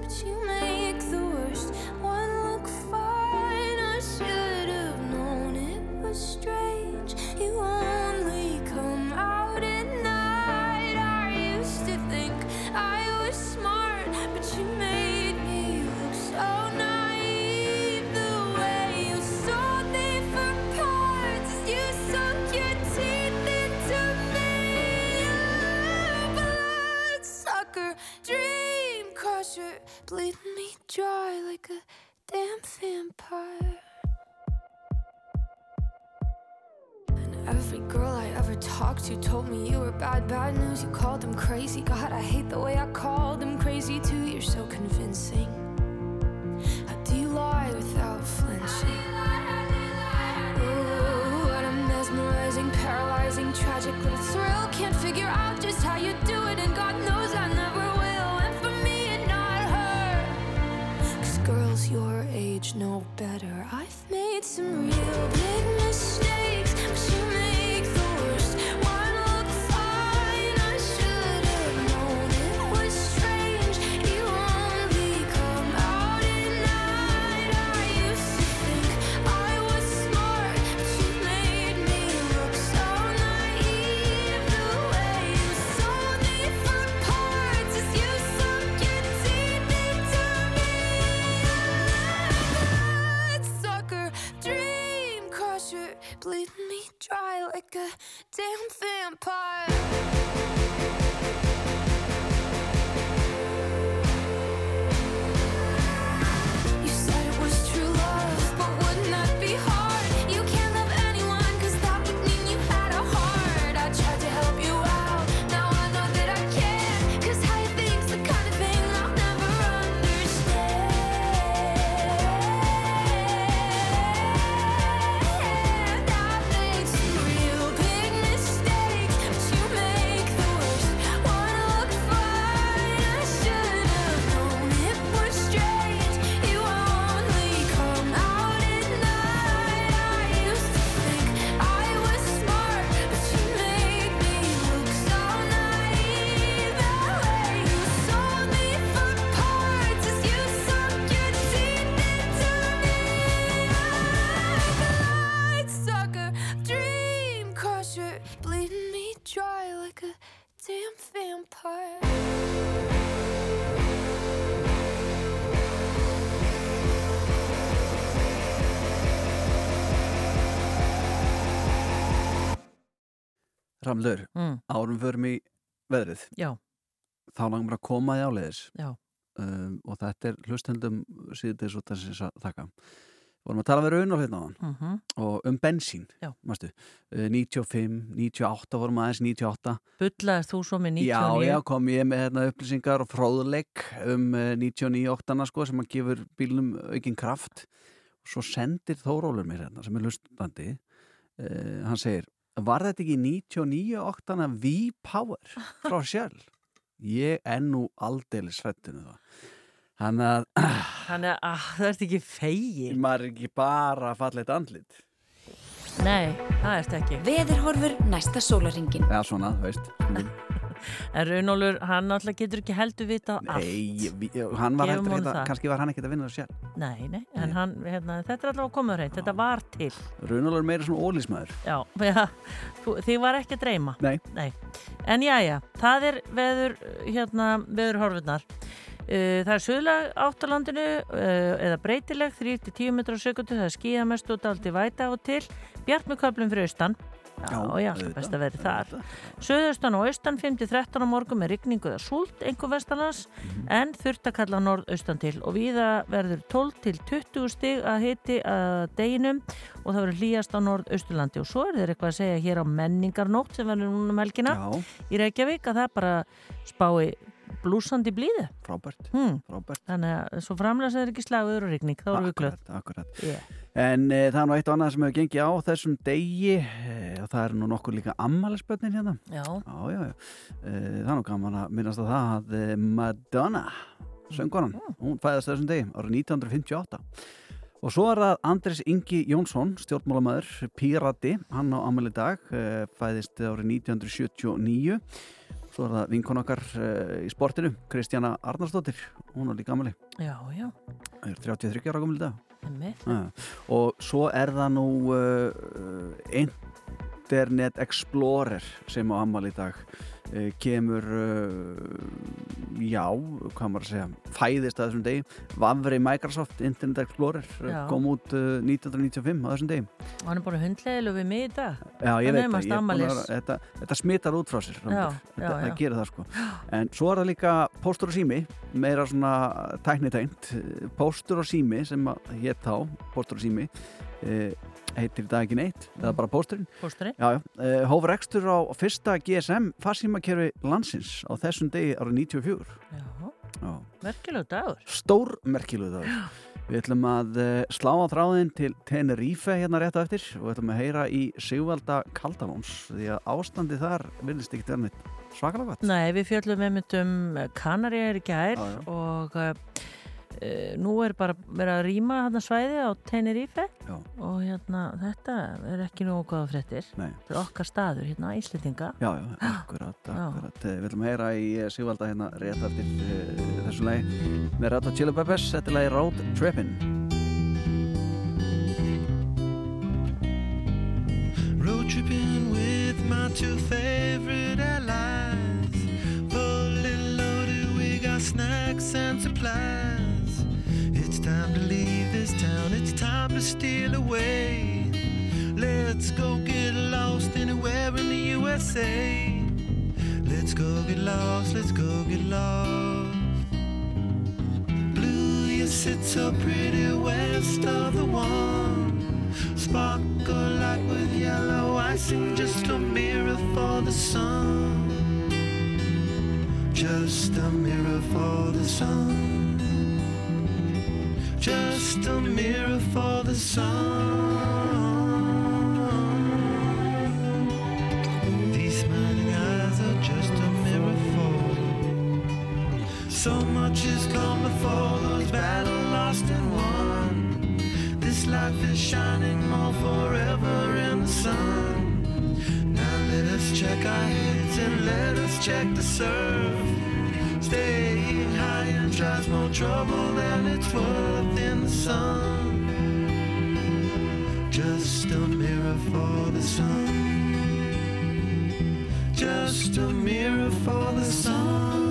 but you make the worst one And every girl I ever talked to told me you were bad, bad news. You called them crazy. God, I hate the way I called them crazy too. You're so convincing. How do you lie without flinching? Ooh, what a mesmerizing, paralyzing, tragic little thrill. Can't figure out just how you do it, and God knows your age know better. I've made some real big mistakes, but you make bleed me dry like a damn vampire.
Ramlur,
Mm.
árum förum í veðrið
Já.
þá langum við að koma í áleiðis
Já.
um, og þetta er hlustendum síðan svo þessi að þakka vorum að tala með raun og hérna á hann
Mhm.
og um bensín
Já.
mástu, uh, 95, 98 vorum aðeins 98
Bullaðist þú svo með 99?
Já, já, kom ég með hérna, upplýsingar og fróðleik um uh, 99 óttana sko, sem að gefur bílnum aukinn kraft svo sendir Þórólur mér hérna sem er hlustandi uh, hann segir, var þetta ekki 99 óttana V-Power frá sjálf? Ég er nú aldeilis hrættinu það Þannig að
Þannig að ah, það ert ekki fegin.
maður er ekki bara falleitt andlit
Nei, það ert ekki.
Veðurhorfur næsta sólaringin.
Já, svona, veist
En Runólfur, hann alltaf getur ekki heldur vita allt.
Nei, vi, hann var heldur ekki
það.
kannski var hann ekkert að vinna það sjálf
Nei, nei, en hann, hérna, þetta er alltaf að koma reynd, þetta var til.
Runalur er meira svona ólísmaður
Já, þú, þið var ekki að dreyma.
Nei.
En já, já, það er veður, hérna, veður horfurnar. Uh, það er söðlag áttalandinu uh, eða breytileg 3-10 metrar á sekundu, það er skíða mest og daldi væta og til, bjart með köflum fyrir austan. Já, já, það er best að verði þar. Söðaustan og austan 5-13 á morgun með rigningu eða súlt, einhver vestanlands, en þurft að kalla norðaustan til og viða verður 12 til 20 stig að hiti að deginum og það verður hlýjast á norðausturlandi. Og svo er þeir eitthvað að segja hér á menningarnótt sem verður núna um helgina
Já,
í Reykjavík að það bara spái blúsandi blíðu.
frábært,
Hmm.
frábært.
Þannig að svo framlega er ekki slagur og rigning, þá erum við glöð. Yeah.
En e, það er nú eitt og annað sem hefur gengið á þessum degi e, og það er nú nokkur líka ammælisbönnin hérna.
Já,
Já, já, já. E, Það er nú gaman að minnast á það að Madonna, söngvaran hún fæðast þessum degi árið 1958 og svo er það Andris Ingi Jónsson, stjórnmálamæður Pírati, hann á ammæli dag e, fæðist árið 1979 svo er það vinkon okkar e, í sportinu, Kristjana Arnarsdóttir. Hún er líka ammæli,
já, já,
er 33 ára gammali dag.
Einmitt.
Ja. og svo er það nú uh, Internet Explorer sem á ammali í dag kemur uh, já, hvað maður að segja fæðist að þessum degi Vafri Microsoft Internet Explorer uh,
Já.
kom út uh, 1995 á þessum degi
Og hann er bara hundlegilu við mig í dag.
Já, ég veit það, að þetta, þetta smittar út frá sér.
Já,
þetta, það gerir það sko en svo er það líka póstur og sími meira svona tæknitegnt póstur og sími sem að hétt þá póstur og sími eh, heitir dag ekki neitt, eða bara pósturinn
Pósturinn.
já, já, eh, hófur ekstur á fyrsta GSM farsímakerfi landsins á þessum degi árið 94
Já,
já.
merkilegu dagur.
stór merkiluð það Við ætlum að eh, slá á þráðin til Tenerife hérna rétt á eftir og við ætlum að heyra í Sigvalda Kaldalóns því að ástandi þar virðist ekki verið neitt svakalega gott.
Nei, við fjöllum einmitt um Kanaríar í gær
Já, já.
og uh, nú er bara verið að rýma hérna svæði á Tenerife
Já.
og hérna þetta er ekki nú góða fréttir.
Nei,
Þetta er okkar staður hérna, Íslendinga.
já, já, akkurat,
Já.
akkurat. Eh, Við að heyra í eh, Sigvalda hérna rétt eftir uh, þessu lagi með Rat og Chili Peppers, þetta er lagi Road Trippin'.
Road tripping with my two favorite allies. Fully loaded, we got snacks and supplies. Time to leave this town, it's time to steal away. Let's go get lost anywhere in the USA. Let's go get lost, let's go get lost. Blue, you sit so pretty west of the one. Sparkle light with yellow icing, just a mirror for the sun. Just a mirror for the sun. Just a mirror for the sun. These smiling eyes are just a mirror for. So much has come before those battle lost and won. This life is shining more forever in the sun. Now let us check our heads and let us check the surf. Staying high and tries more trouble than it's worth in the sun. Just a mirror for the sun. Just a mirror for the sun.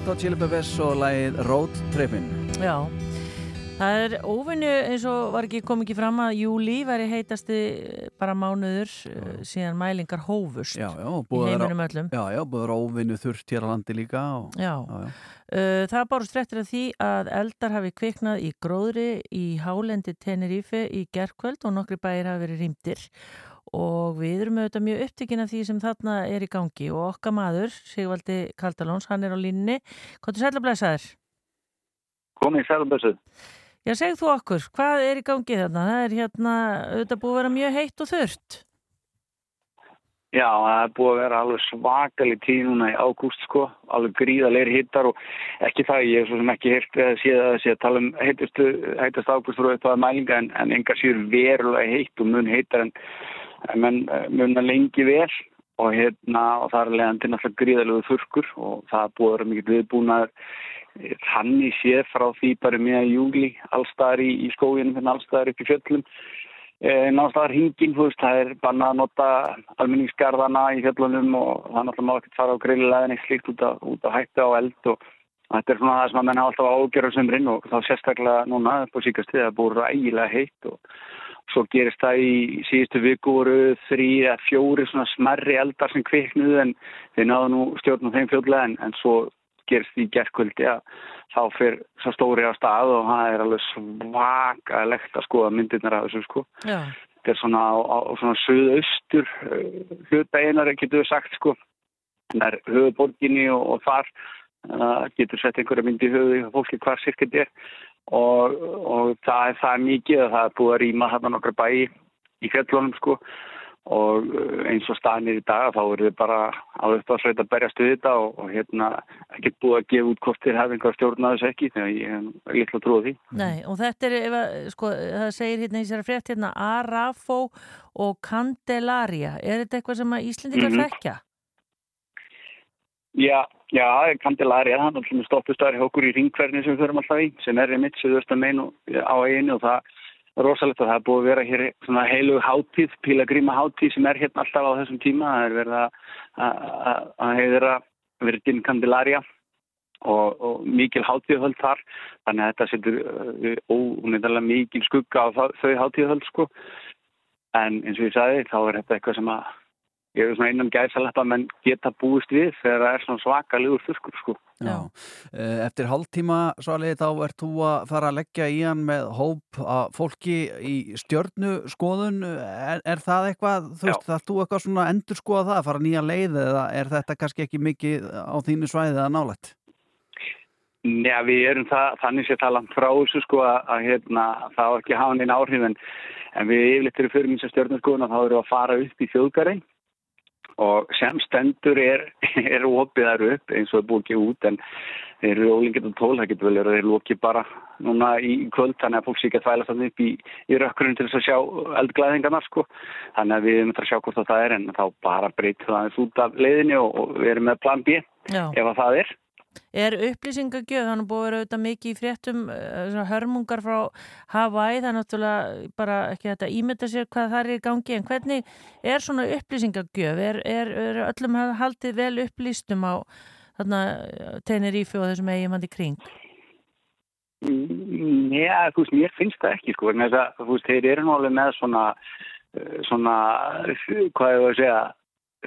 Red Hot Chili Peppers og lagið Road Trippin
Já, það er óvinnu eins og var ekki kom ekki fram að júli væri heitasti bara mánuður uh, síðan mælingar hófust
Já, já,
í heiminum öllum.
Já, já, vera óvinnu þurft hér á landi líka og,
Já.
já.
Uh, það bara strettir að því að eldar hafi kviknað í gróðri í hálendi Tenerife í gerkvöld og nokkri bæir hafi verið rýmdir og við erum auðvitað mjög upptekinn af því sem þarna er í gangi og okkar maður, Sigvaldi Kaldalóns, hann er á línni. Hvað er sæla blæsaður?
Komið í sælubössu.
Já, segð þú okkur, hvað er í gangi þarna? Það er hérna auðvitað búið að vera mjög heitt og þurrt.
Já, það er búið að vera alveg svakalig tíð núna í ágúst sko, alveg gríðalegri hittar og ekki það, ég hef svo sem ekki heyrt að sé að, sé að tala um heitast ágúst frá upp á mælinga en, en engar síður verulega heitt og mun heitar en, en menn mun að lengi vel og hérna og það er leiðandi náttúrulega gríðalegu þurrkur og það búið að vera mikið viðbúnaður. Þannig séð frá því bara með júli allstaðar í, í skóginum, hérna allstaðar upp í fjöllum. Nástaðar hingin, þú veist, það er bannað að nota almenningsgarðana í fjöllunum og það er náttúrulega má ekkert fara á grillilegðin eitt slíkt út að, út að hætta á eld og þetta er svona það sem að menna alltaf ágjörður sömurinn og þá sérstaklega núna upp á síkast við að búið rægilega heitt og svo gerist það í síðustu viku voru þrý eða fjóri svona smerri eldar sem kviknuðu en þeir náðu nú stjórnum þeim fljóðlega en, en svo gerist því gerðkvöldi að þá fyrir svo stóri á stað og það er alveg svakalegt að skoða myndirnar af þessu sko.
Já.
Þetta er svona á, á svona söðaustur hluta einar, getur við sagt sko. Það er höfuborginni og, og þar uh, getur sett einhverja myndi í höfu í fólki hvar sirkett er og, og það er það mikið að það er búið að rýma þarna nokkra bæi í fjallunum sko og uh, eins og staðinir í dag þá eru þið bara á uppáðsveit að berjast við þetta og, og hérna ekkert búið að gefa út hvort þér hefði einhver stjórn að þessu ekki þegar ég hef litla trúið því.
Nei, og þetta er, að, sko, það segir hérna í sér að frétt hérna Arafo og Candelaria. Er þetta eitthvað sem að Íslendingar
Mhm.
þekkja?
Já, já, Candelaria, það er alltaf stoppustöðar hjá okkur í ringverðinu sem við förum alltaf í, sem er einmitt söðustan megin og- á eiginu og það er rosalegt að það er búið að vera hér svona heilu hátíð, pílagríma hátíð sem er hérna alltaf á þessum tíma. Það er verið að, heiðra verðin Candelaria og, og mikil hátíðhöld þar, þannig að þetta setur uh, ónefnilega mikil skugga á þau hátíðhöld sko. En eins og ég sagði, þá er þetta eitthvað sem að ég er svona innan gæðsaletta menn geta búist við þegar það er svona svakalegur þurrskur sko.
Já. Eh, Eftir hálftíma svali þá ert þú að fara að leggja í hann með hóp að fólki í stjörnuskoðun er, er það eitthvað, þú veist, það þú eitthvað svona endur skoða það, fara nýja leið eða er þetta kannski ekki mikið á þínu svæði eða nálægt?
Já, við erum það, þannig sé það langt frá þessu sko að, að hérna, það á ekki að hafa neina áhrif en, en við yfirleitt eru fyrir minn sem stjórnarskoðun og þá erum við að fara upp í þjóðgarinn og sem stendur er, er opið þar upp eins og er búið ekki út en þeir eru ólingið og tól, það getur vel verið að þeir lóki bara núna í kvöld þannig að fólk sé ekki að þvæla þannig upp í, í rökkurinn til þess að sjá eldglæðingarnar sko þannig að við erum að sjá hvort það er en þá bara breytum það aðeins út af leiðinni og, og við erum með plan B
Já.
ef að það er
Er upplýsingagjöf, þannig búið að vera auðvitað mikið í fréttum eh, hörmungar frá Hawaii, það er náttúrulega bara ekki þetta ímynda sér hvað það er í gangi, en hvernig er svona upplýsingagjöf? Er, er, er öllum haldið vel upplýstum á þarna Tenerife og þessum í kring?
Mm, Já, þú veist, mér finnst það ekki, sko, vegna þess að, þú veist, þeir eru alveg með svona, eh, svona, hvað ég var að segja,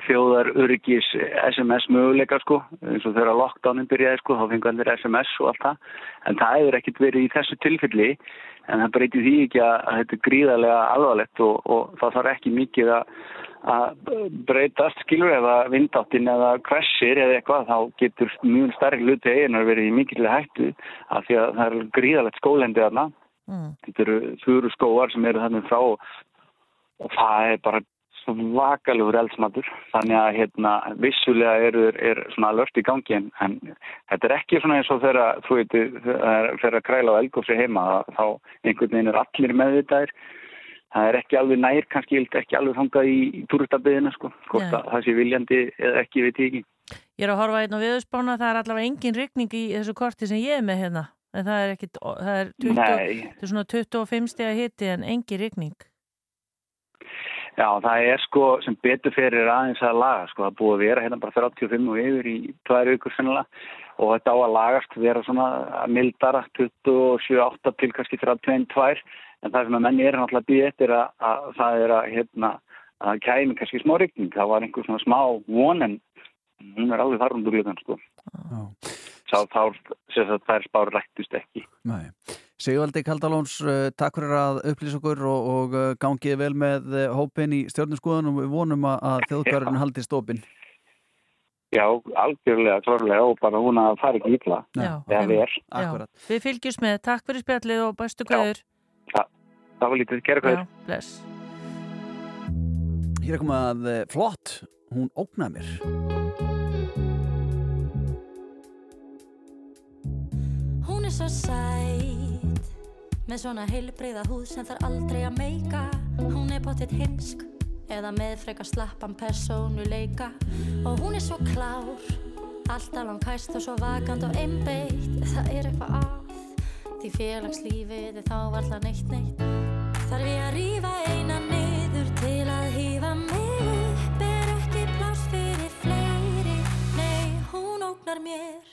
þjóðar öryggis SMS möguleika, sko, eins og þegar lockdownin byrjaði, sko, þá fengur allir SMS og allt það, en það hefur ekkert verið í þessu tilfelli, en það breytir því ekki að, að þetta er gríðarlega alvarlegt og, og það þarf ekki mikið að, að breytast, skilur, ef að vindáttin eða kvessir eða eitthvað, þá getur mjög starri hluti eiginar verið í mikilvæg hættu af því að það er gríðarlegt skólendi þarna.
Mm.
Þetta eru þurru skóar sem eru þannig frá og það er bara svakalegur eldsmatur. Þannig að hérna, vissulega eru er svona lört í gangi en, en þetta er ekki svona eins og þegar þú veit, þegar að kræla á elgófsi heima þá einhvern veginn er allir meðvitaðir. Það er ekki alveg nær, kannski ekki alveg þangað í, í túristabiðina sko. Hvort
Nei.
að það sé viljandi eða ekki, ég ekki.
Ég er að horfa einn á viðspána, það er allavega engin rigning í þessu korti sem ég er með hérna, en það er ekki, það er, 20,
Nei.
það er svona 25 steg að hitti en engin rigning.
Já, það er sko sem betur fyrir aðeins að laga sko, það búið að vera hérna bara 35 og yfir í tvær vikur sennilega og þetta á að lagast vera svona mildara 27-8 til kannski 32 en það sem að menni er náttúrulega að býða eftir að, að það er að hérna að kæmi kannski smá rigning, það var einhver svona smá von en hún er alveg þar undir glöðan sko. Sá þá, sem það þær spár rættust ekki.
Nei. Sigvaldi Kaldalóns, uh, takk fyrir að upplýsa okkur og, og uh, gangið vel með uh, hópin í stjórnarskoðun og við vonum að, að þjóðgarinn haldi stópin.
Já, algjörlega, klárlega og bara hún að fara ekki ítla.
Já. Já, við fylgjumst með, takk fyrir spjallið og bestu kvæður.
Það, það var lítið.
Já, bless.
Hér er komað að flott, hún ógnaði mér.
Hún er svo sæt Með svona heilbreyða húð sem þarf aldrei að meika. Hún er bóttið heimsk Eða með frekar slappan persónuleika. Og hún er svo klár Alltaf langkæst og svo vakant og einbeitt. Það er eitthvað að Því félagslífið er þá varla neitt neitt. Þarf ég að rífa eina niður til að hýfa mig? Upp Er ekki pláss fyrir fleiri. Nei, hún ógnar mér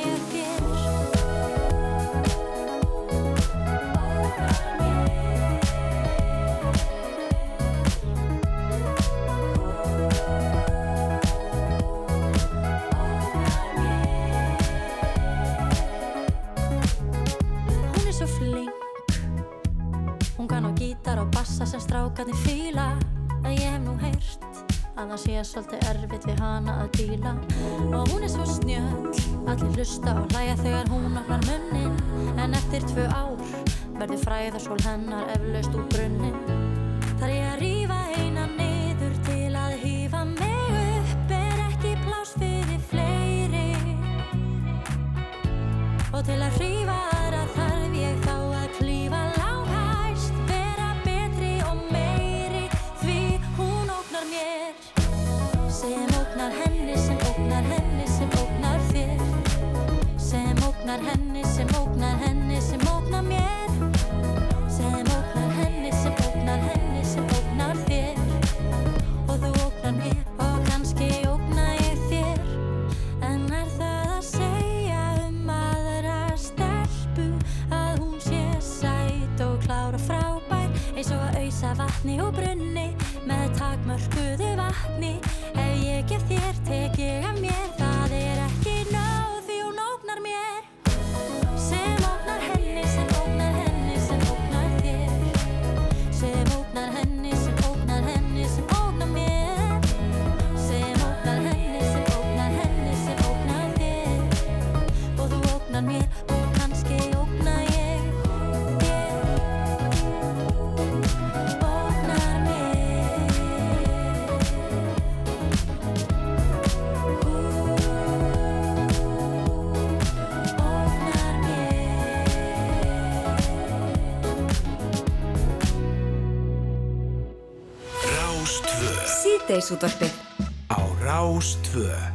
frasa sem strákarnir fíla. En ég hef nú heyrt að það sé svolítið erfitt við hana að díla. Og hún er svo snjöll, allir hlusta og hlæja þegar hún opnar munnin. En eftir tvö ár verður fræðarsól hennar eflaust úr brunnin Þar ég að rífa eina niður til að hýfa mig upp Er ekki plás fyrir fleiri. Og til að hrífa sem ógnar henni, sem ógnar mér. Sem ógnar henni, sem ógnar henni, sem ógnar þér. Og þú ógnar mér og kannski ógna ég þér. En er það að segja um aðra stelpu Að hún sé sæt og klár og frábær Eins og að auðsa vatni og brunni Með takmörkuðu vatni
Síðdeisútvarpið
á Rástvö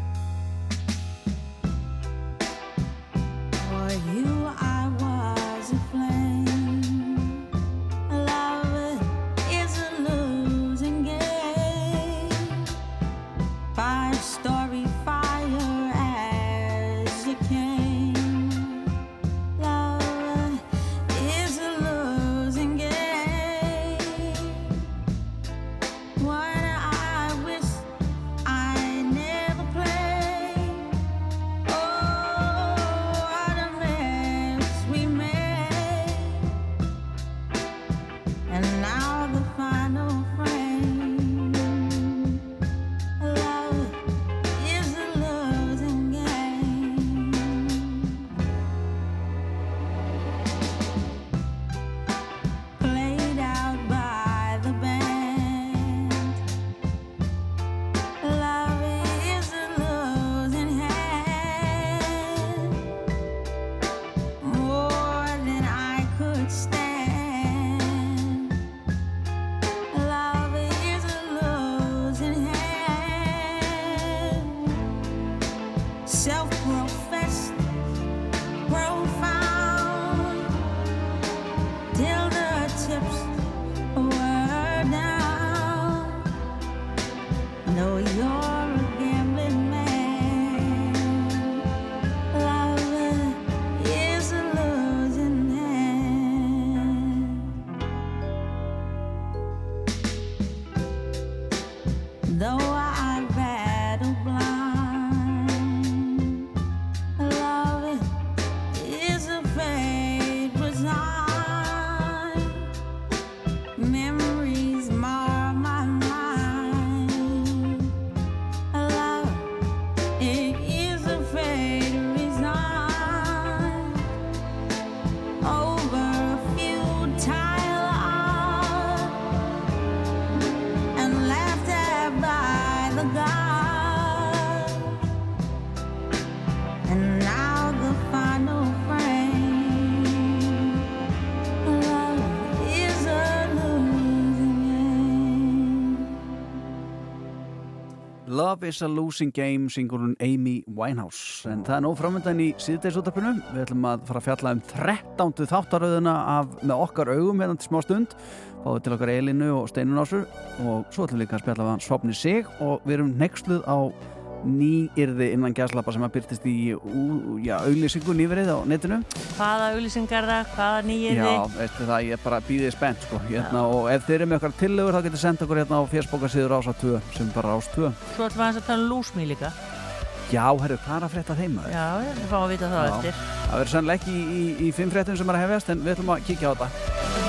Love is a losing game
syngur hún Amy Winehouse. En það er nóg framöndan í síðdeisútarpinu við ætlum að fara að fjalla um 13. þáttaröðuna af með okkar augum hérna til smá stund. Fáið til okkar Elinu og Steinun Ásur og svo ætlum við líka að spjalla við hann Svopni sig. Og við erum nexluð á nýyrði innan gæslappa sem að byrtist í auglýsingu nýverið á netinu.
Hvaða auglýsingar það, hvaða nýjir
Já, veistu það, ég bara býðið spennt sko, hérna, og ef þeir eru með okkar tillögur þá getur senda okkur hérna á fjersbókarsíður Rása 2 sem er bara Rás 2
Svo ætlum við að tala um lúsmi líka.
Já, herru, hvað er að frétta þeim? maður?
Já, við fáum að vita það
Já.
eftir.
Það verður sannlega ekki í, í, í fimm fréttum sem er að hefjast en við ætlum að kíkja á þetta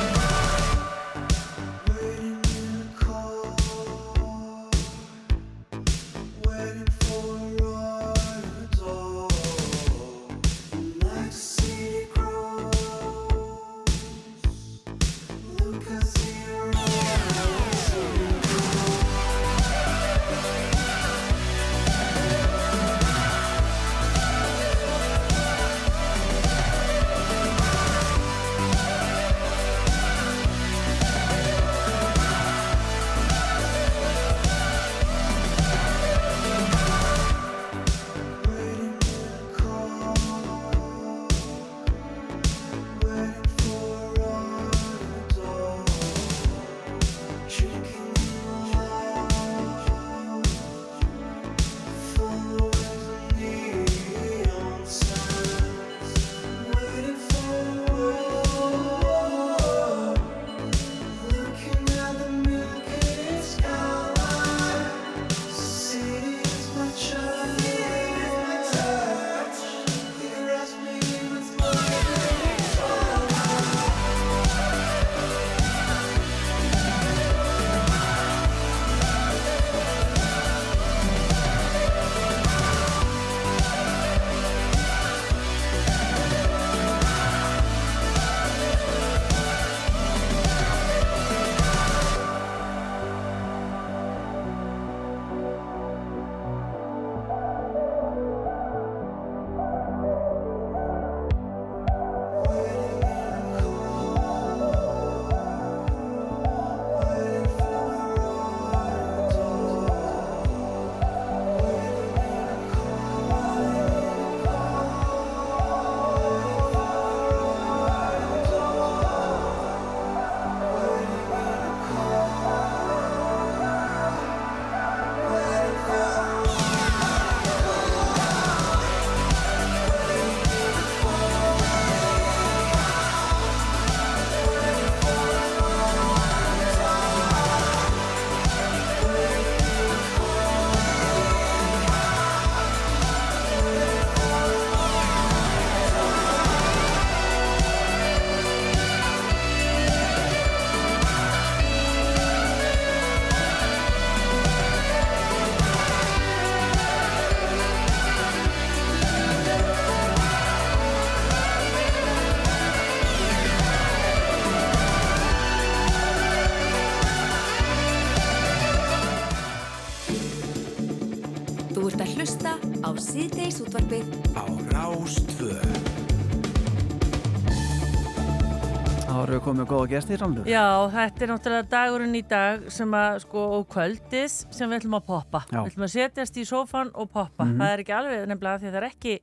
góða gesti Rannlur.
Já, þetta er náttúrulega dagurinn í dag sem að, sko, og kvöldið sem við ætlum að poppa.
Já.
Við ætlum að setjast í sófan og poppa.
Mhm.
Það er ekki alveg nefnilega því að það er ekki,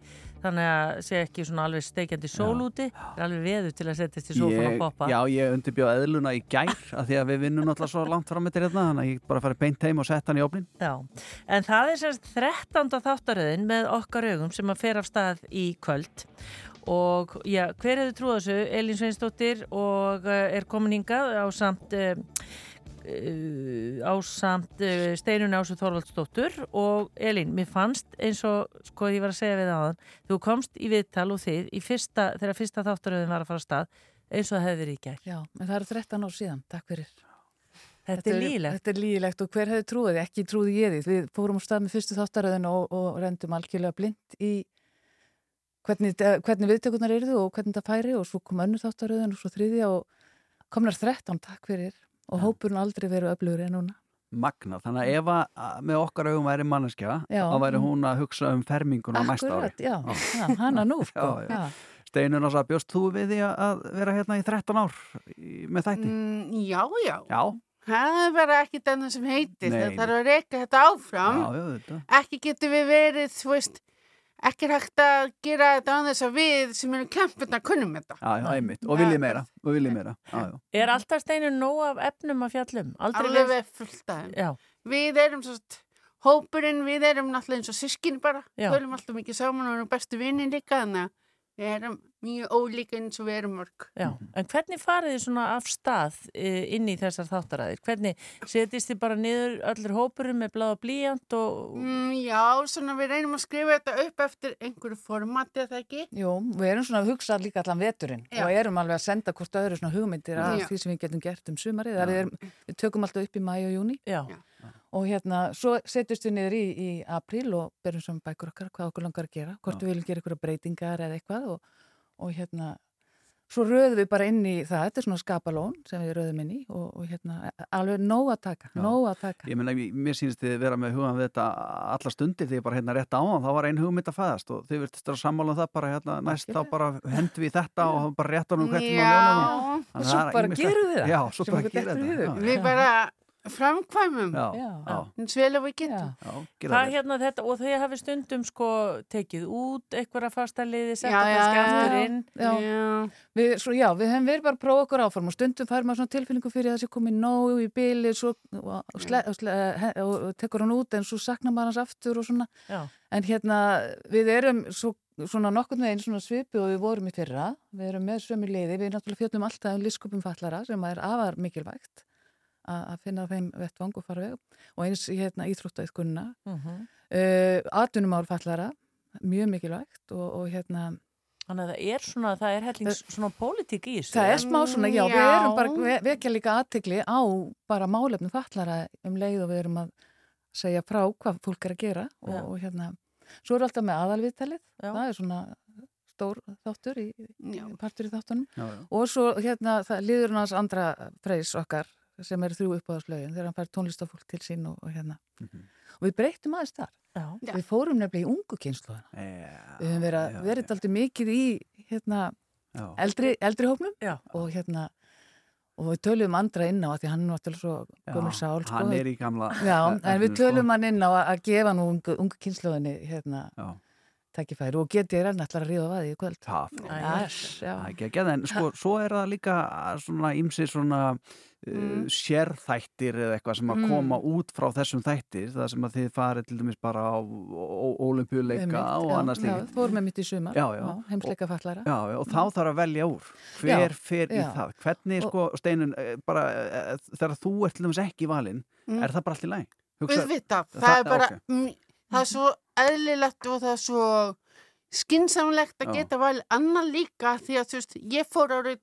þannig að sé ekki svona alveg steikjandi sól úti. Það er alveg veður til að setjast í sófan og poppa.
já, ég undirbjóð eðluna í gær af því að við vinnum náttúrulega svo langt fram með hérna þannig að ég bara farið beint heim og sett hann í opnin.
Já, en það er semst 13. þáttaröðin með okkar augum sem að fer af stað í kvöld og já, hver hefur trúið þessu? Elín Sveinsdóttir og uh, er komin hingað á samt uh, uh, á samt Steinun Ásu Þorvaldsdóttur og Elín, mér fannst eins og sko ég var að segja við aðan, þú komst í viðtal og þið í fyrsta, þegar fyrsta þáttaröðin var að fara af stað eins og það hefði verið í gær.
Já, en það eru 13 ár síðan, takk fyrir.
Þetta er lýlegt.
Þetta er lýlegt og hver hefði trúið, ekki trúið ég því. Við fórum á stað með fyrstu þáttaröðin og, og rendum algjörlega blind í hvernig, hvernig viðtökurnar eruðu og hvernig það færi og svo kom önnur þáttaröðin og svo þriðja og komnar 13, takk fyrir og hópurinn aldrei verið öflugur en núna.
Magna, þannig að ef að með okkar augum væri manneskja, þá væri hún að hugsa um fermingun á næsta ári.
Akkurat, já, já, hana nú, sko.
Já, já. Steinun ás að bjóst þú við því að- vera hérna í 13 ár í- með þætti?
Mm, já, já.
Já.
Það er bara ekki þennan sem heitir. Það þarf að reyka þetta áfram.
Já, já, þetta.
Ekki getur við verið, þú veist, ekki hægt að gera þetta á þess að við sem erum kempurna kunnum þetta.
Já, já, einmitt. Og viljið meira. Og viljið meira. Já, já.
Er alltaf Steinun nóg af efnum að fjallum? Aldrei
Alveg
leið-
fullt af. Við erum svo hópurinn, við erum náttúrulega eins og sískin bara. Við erum alltaf mikið saman og erum bestu vinnin líka, þannig að við erum mjög ólíka eins og við erum mörg.
Já, en hvernig farið þið svona af stað eh, inn í þessar þáttaræðir? Hvernig setjist þið bara niður öllur hópurum með bláða blíjant og...
Mm, já, svona við reynum að skrifa þetta upp eftir einhverju formati, eða ekki?
Jú, við erum svona að hugsa líka allan veturinn
Já.
og erum alveg að senda hvort öðru svona hugmyndir af
Já.
því sem við getum gert um sumarið. Já. Við, erum, við tökum alltaf upp í mæ og júni
Já.
og hérna, svo setjumst við niður í, í apríl og berum saman bækur okkar hvað okkur langar að gera, hvort við viljum gera einhverja breytingar eða eitthvað og, og hérna, svo röðum við bara inn í það, þetta er svona skapalón sem við röðum inn í og, og hérna, alveg nóg að taka,
Já.
nóg að taka.
Ég meina, mér sýnist þið vera með hugan við þetta alla stundir því ég bara hérna rétt á hann, þá var ein hugmynd að fæðast og þið virtist að sammála um það bara hérna næst þá bara hendum við í þetta og þá bara rétt á hann hvert
Já.
Og svo bara gerum við það.
Já, svo bara gerum við það.
Við bara framkvæmum.
Já,
Já.
já.
eins vel og við getum.
Já,
Hvað hérna þetta, og þau hafi stundum sko tekið út einhverja fasta liði,
Já, já,
kannski
já.
aftur inn.
Já. Við, svo, já, við höfum verið bara að prófa okkur áform og stundum fær maður svona tilfinningu fyrir að það sé komið nógu í bíli svo, og, og, sle, og, sle, og, og tekur hann út en svo saknar maður hans aftur og svona
Já.
en hérna við erum svo, svona nokkurn veginn svona svipu og við vorum í fyrra við erum með sömu liði, við náttúrulega fjöllum alltaf um liskupum fallara sem er afar mikilvægt að finna þeim vettvang og fara veg og eins í hérna íþróttaiðkunna
Mhm.
uh, atvinnumál fallara mjög mikilvægt og, og hérna
Þannig að það er svona, það er hellings svona pólitík í þessu.
Það er smá svona, já, við
Já.
erum bara ve- vekja líka aðtegli á bara málefnum fallara um leið og við erum að segja frá hvað fólk er að gera og, og hérna, svo er alltaf með aðalviðtalið, það er svona stór þáttur í,
Já.
partur í þáttunum
Já, já.
og svo hérna, það líður hans andra freys okkar sem eru þrjú uppáðarslögin þegar hann fær tónlistafólk til sín og, og hérna og við breytum aðeins þar
Já.
við fórum nefnilega í ungu kynsluðana við höfum verið, verið alltaf mikið í hérna,
Já.
eldri, eldri hópnum
Já.
og hérna og við töluðum andra inn á að því hann er náttúrulega svo gömul sál sko.
hann er í gamla
já, en við
efninu,
tölum
sko.
hann inn á að, að gefa nú ungu, ungu kynsluðinni hérna
Já.
Tækifæri og geti ég reyna allar að ríða á það í kvöld.
Það, er ekki ekki, en sko, svo er það líka svona ímsi svona uh, sérþættir eða eitthvað sem að
Mm.
koma út frá þessum þættir, það sem að þið farið til dæmis bara á olimpíuleika
Einmitt,
og annars
já,
líkt.
fórum við mitt í sumar.
Já, já.
heimsleika fallara
Já, já, og þá þarf að velja úr. Hver
Já,
fer í það, hvernig sko Steinun, eh, bara eh, þegar þú ert til dæmis ekki valinn,
Mm.
er það bara allt í læg?
Það, er bara, mm, það er svo eðlilegt og það er svo skinsamlegt að geta vel annað líka því að þú veist, ég fór árið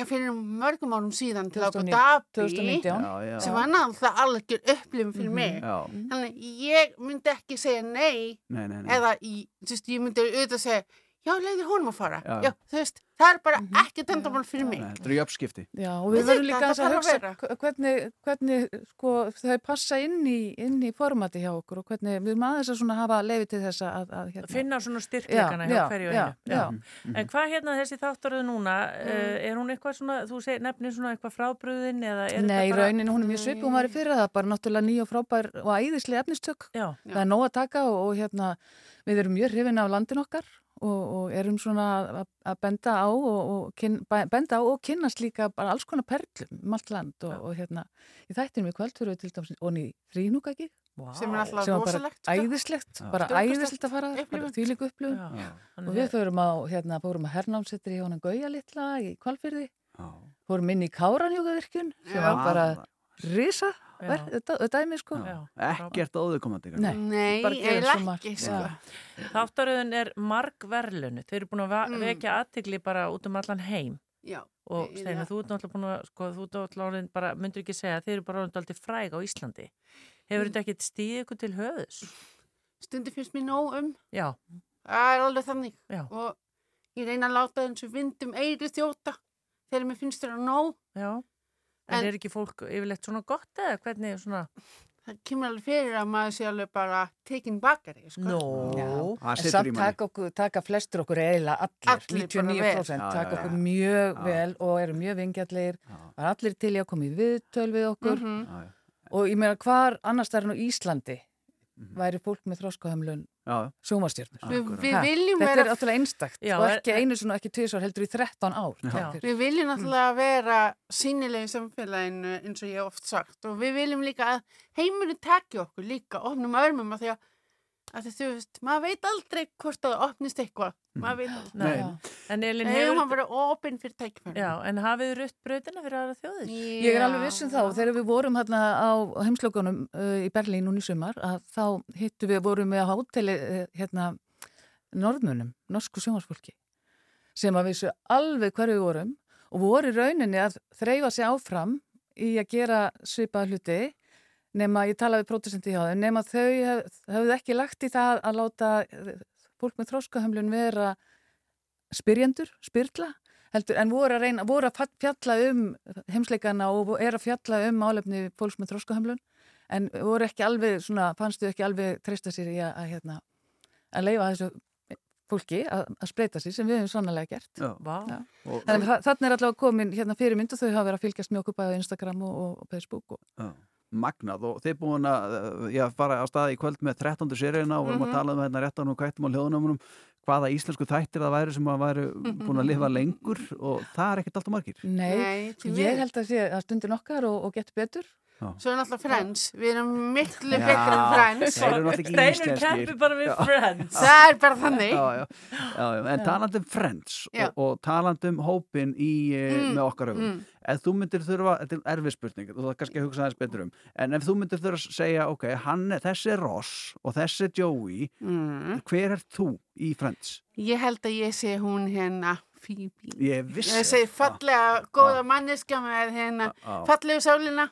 ég fyrir mörgum árum síðan til Abu
2009,
Dhabi
2019.
Já, já.
sem var náttúrulega algjör upplifin fyrir
Mhm.
mig
Já.
þannig ég myndi ekki segja nei
Nei, nei, nei.
eða í, þú veist, ég myndi auðvitað segja já, leiði honum að fara.
Já.
já, þú veist, það er bara ekki tendamál fyrir mig.
Þetta er
Já, og við verðum líka að
að
hugsa hvernig, hvernig sko, þau passa inn í, inn í formati hjá okkur og hvernig við erum aðeins að hafa lefi til þess að, að hérna.
finna svona styrkleikana hjá
já,
hverju
já,
einu.
já.
Mhm.
en hvað hérna þessi þáttaröðu núna? Mm. er hún eitthvað svona, þú segir nefnir svona eitthvað frábröðin eða
Nei, í rauninni hún er mjög svipum hún var í fyrra það bara náttúrulega ný og frábær og æðislega efnistök. Það er nóg að taka og, og hérna við erum mjög hrifin af landin okkar og, og erum svona að, að benda á og, og kyn, benda á og kynnast líka bara alls konar perlum um allt land og, og hérna í þættinum í kvöld fyrir við til dæmis og í þrínúka ekki
wow.
sem er alltaf
sem var bara
rosalegt sko.
æðislegt,
Já.
bara æðislegt að fara bara
upplifun
Já.
og við fórum á, hérna, fórum að hernámsettir í honum Gauja litla í Kvalfyrði fórum inn í Káranhjókavirkjun sem
Já.
var bara risa dæmi sko
Já.
Ekkert óðukomandi
Nei, margt.
ekki, sko.
Þáttaröðun er marg verðlunu þau eru búin að
Mm.
vekja aðtegli bara út um allan heim
Já,
og. Steina, þú ert náttúrulega búin að sko, þú ert náttúrulega bara, myndur ekki segja þeir eru bara aldrei fræg á Íslandi hefur þetta ekkit stíð ykkur til höfus?
Stundi finnst mér nóg um
Já,
Það er alveg þannig
Já.
og ég reyna að láta eins og vindum eiri þjóta þegar mér finnst þér að nóg
já En,
En-
er ekki fólk yfirleitt svona gott eða hvernig svona?
það kemur alveg fyrir að maður sé alveg bara tekin bakari sko.
Nó,
Það
en samt taka, okkur, taka flestur okkur eiginlega allir,
Allir bara
99%
vel. Já,
taka okkur mjög
Já.
vel og eru mjög vingjallir var allir til í að koma í viðtöl við okkur
Mhm.
Já, já.
og ég meina hvar annars það er nú Íslandi
Mhm.
væri fólk með þróskahömlun
Já,
sjómarstjörnur
Við, viljum
þetta
vera
er náttúrulega einstakt
Já,
og
er-
ekki einu svona ekki tvisar heldur í 13 ár.
Já.
fyrir.
Við viljum náttúrulega vera sínilega í samfélaginu eins og ég hef oft sagt og við viljum líka að heimurinn taki okkur líka, opnum örmum að því að, að þú veist, maður veit aldrei hvort það opnist eitthvað, maður veit aldrei.
Nei.
Já.
En Elin
Nei,
hefur
hann verið opinn fyrir tækifæri.
Já, en hafið rutt brautina fyrir aðra þjóðir?
Ég er alveg vissin þá, þegar við vorum hérna á heimslökunum uh, í Berlín núna í sumar, að þá hittu við, vorum við á háteli uh, hérna norðmunum, norsku sjónvarsfólki, sem að vissu alveg hverju við vorum og voru í rauninni að þreyfa sig áfram í að gera svipað hluti, nema ég talaði við prótestandi hjá þeim, nema þau hef, hefðu ekki lagt í það að láta eh, fólk með þróskahömlun vera spyrjendur, spyrla, heldur, en voru að reyna, voru að fjalla um heimsleikana og er að fjalla um málefni fólks með þróskahömlun, en voru ekki alveg, svona, fannstu ekki alveg treysta sér í að, að hérna, að leifa þessu fólki að, að spreita sér sem við hefum sannlega gert.
já.
Já.
Og,
Þannig að þannig er allavega komin hérna fyrirmynd og þau hafa verið að fylgjast mjög okkur bæðið á Instagram og, og, og Facebook. Og,
já. Magnað og þið búin að já, fara á stað í kvöld með 13. seríuna og vorum að
Mhm.
tala um hérna réttan og kvættum á hljóðnumunum hvaða íslensku þættir það væri sem að væri búin að lifa lengur og það er ekkert alltaf margir
nei,
Nei,
ég held að sé að stundin okkar og, og getur betur.
Svo er náttúrulega Friends, við erum miklu betri en Friends.
Steinur kempi bara við Friends
Það er bara þannig.
já, já, já, já. en talandum Friends og, og talandum hópin í, mm,
Mm,
með okkar augum
mm.
ef þú myndir þurfa, þetta er erfið spurning og það er kannski að hugsa aðeins betur um en ef þú myndir þurfa að segja, ok, hann er, þessi er Ross og þessi er Joey
Mm.
hver er þú í Friends?
Ég held að ég sé hún hérna Phoebe.
Ég vissi
Ég segi fallega, góða manneska með hérna fallegu sálina.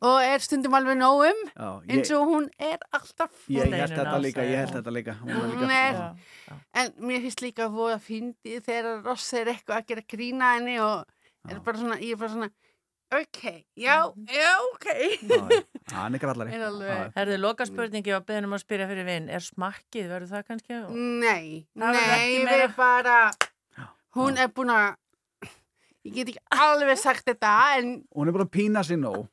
Og er stundum alveg nógum
Já,
eins og hún er alltaf
ég held þetta líka, ég held þetta líka hún er líka
Hún er-
já.
en mér finnst líka að voða fyndi þegar Ross er eitthvað að gera grína henni og er bara svona, ég er bara svona ok, já, já, ok.
Já, já. hann er grallari.
Er
Herðu, loka spurningi og beðnum að spyrja fyrir vinn Er smakkið, verður það kannski?
Nei, nei, við bara hún er búin að ég get ekki alveg sagt þetta en
hún er bara að pína sér nóg.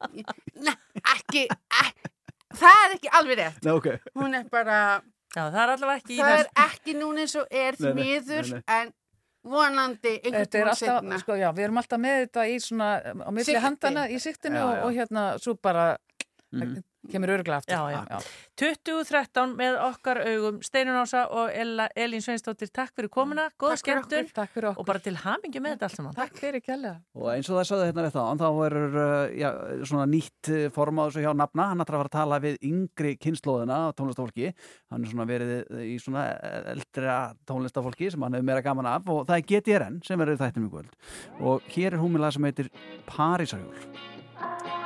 Ekki, ekki það er ekki alveg rétt.
Nei, ok,
hún er bara,
Já, það er allavega ekki í
það er ekki núna eins og er því
Nei, nei,
miður
nei,
en vonandi einhvern
Þetta er
tíma
alltaf,
setna
sko, já, við erum alltaf með þetta í svona, á milli handana í siktinu
Já,
og,
já.
og hérna, svo bara
Mhm.
kemur örglega aftur.
Já, já. 2013 með okkar augum Steinun Ása og Ella, Elín Sveinsdóttir Takk fyrir komuna, góð skemmtun og bara til hamingju með þetta allt saman
Takk fyrir kjærlega.
og eins og það sagði hérna rétt á þá er uh, já, svona nýtt uh, form á þessu hjá nafna, hann ætlar að fara að tala við yngri kynnslóðina tónlistafólki hann er svona verið í svona eldra tónlistafólki sem hann hefur meira gaman af og það er GTRN sem verður þættum í kvöld og hér er húmilag sem heitir Parísarjól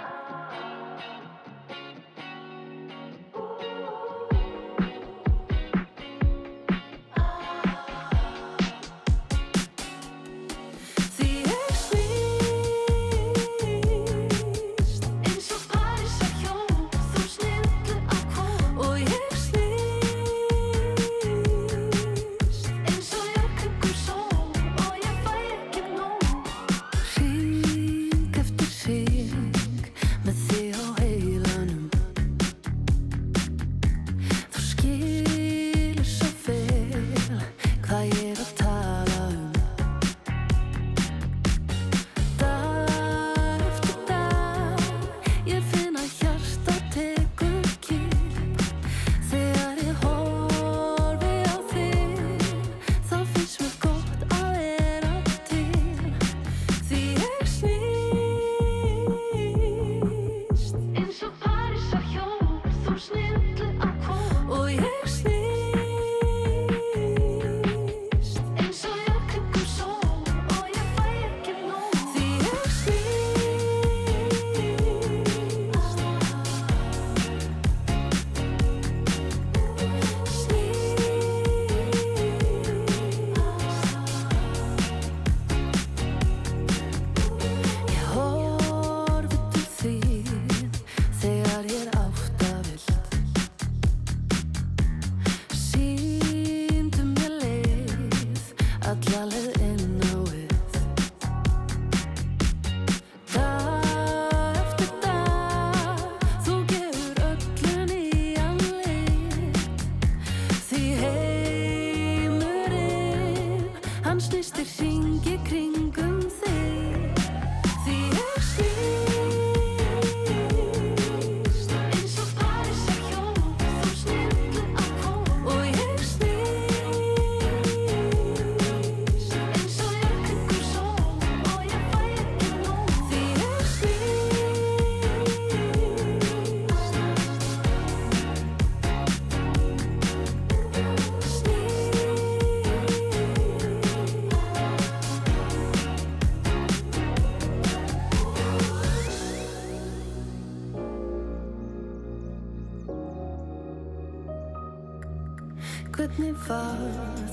Hvernig var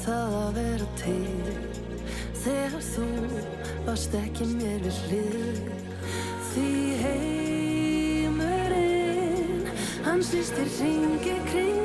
það að vera til Þegar þú varst ekki mér við hlið? Því heimurinn Hann snýstir ringi kringum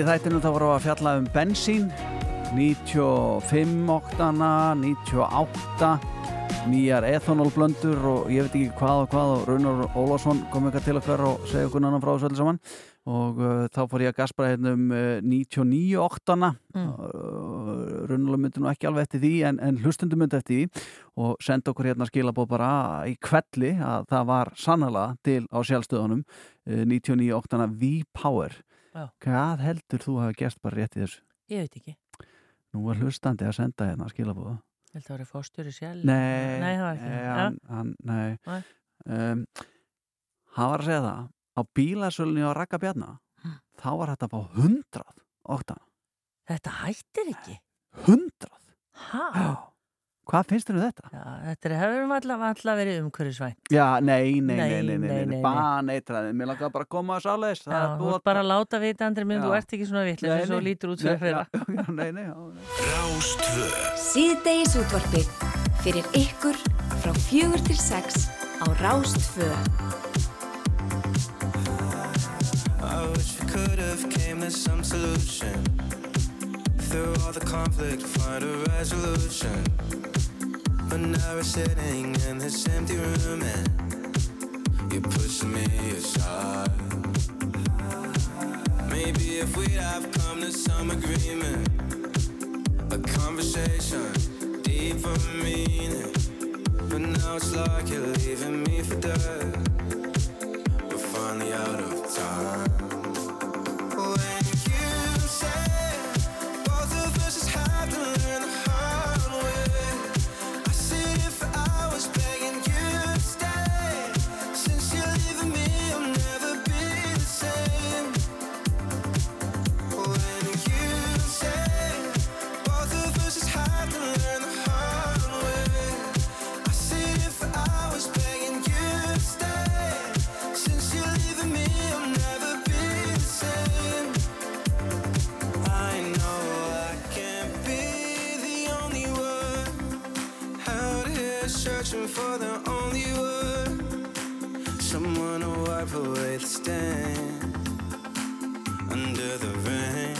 Fyrir þættinu þá vorum við að fjalla um bensín. 95 oktana 98 nýjar ethanolblöndur og ég veit ekki hvað og hvað og Raunar Ólásson kom eitthvað til okkar og segja okkur annan frá þessu öllu saman. Og uh, þá fór ég að gaspra hérna um uh, 99 oktana.
Mm.
uh, Raunar myndi nú ekki alveg eftir því en, en hlustundum myndi eftir því. Og senda okkur hérna skilabóð bara í kvelli að það var sannlega til á sjálfstöðunum uh, 99 oktana V-Power
Já.
Hvað heldur þú hafa gerst bara rétt í þessu?
Ég veit ekki.
Nú var hlustandi að senda hérna skilabóða
Ég held að það var fórstjóri sjálf.
Nei,
Nei, það var ekki. Já.
hann, hann, nei. Um, hann var að segja það á bílasölunni á Raka Bjarna
Hm.
þá var þetta að fá 100 oktana
Þetta hættir ekki.
100?
Hæ?
Hvað finnst þér um þetta?
Já, þetta er, hefur alla verið umhverfisvæn.
Já, nei, nei, nei,
Nei,
nei, nei,
nei,
nei,
nei, nei.
bara neitræði mér langaði bara að koma að sáleis
Já, þú ert bara að láta vita, Andri minn, þú ert ekki svona vitlega
Nei,
sem svo
nei.
lítur út fyrir
já, Nei, nei, já
Rástvö
Síðdegis útvarpi fyrir ykkur frá fjögur til sex á Rástfö.
I wish we could have came to some solution. Through all the conflict, find a resolution. But now we're sitting in this empty room and you're pushing me aside. Maybe if we'd have come to some agreement, a conversation deeper meaning. But now it's like you're leaving me for dead. We're finally out of for the only one. Someone to wipe away the stain under the rain.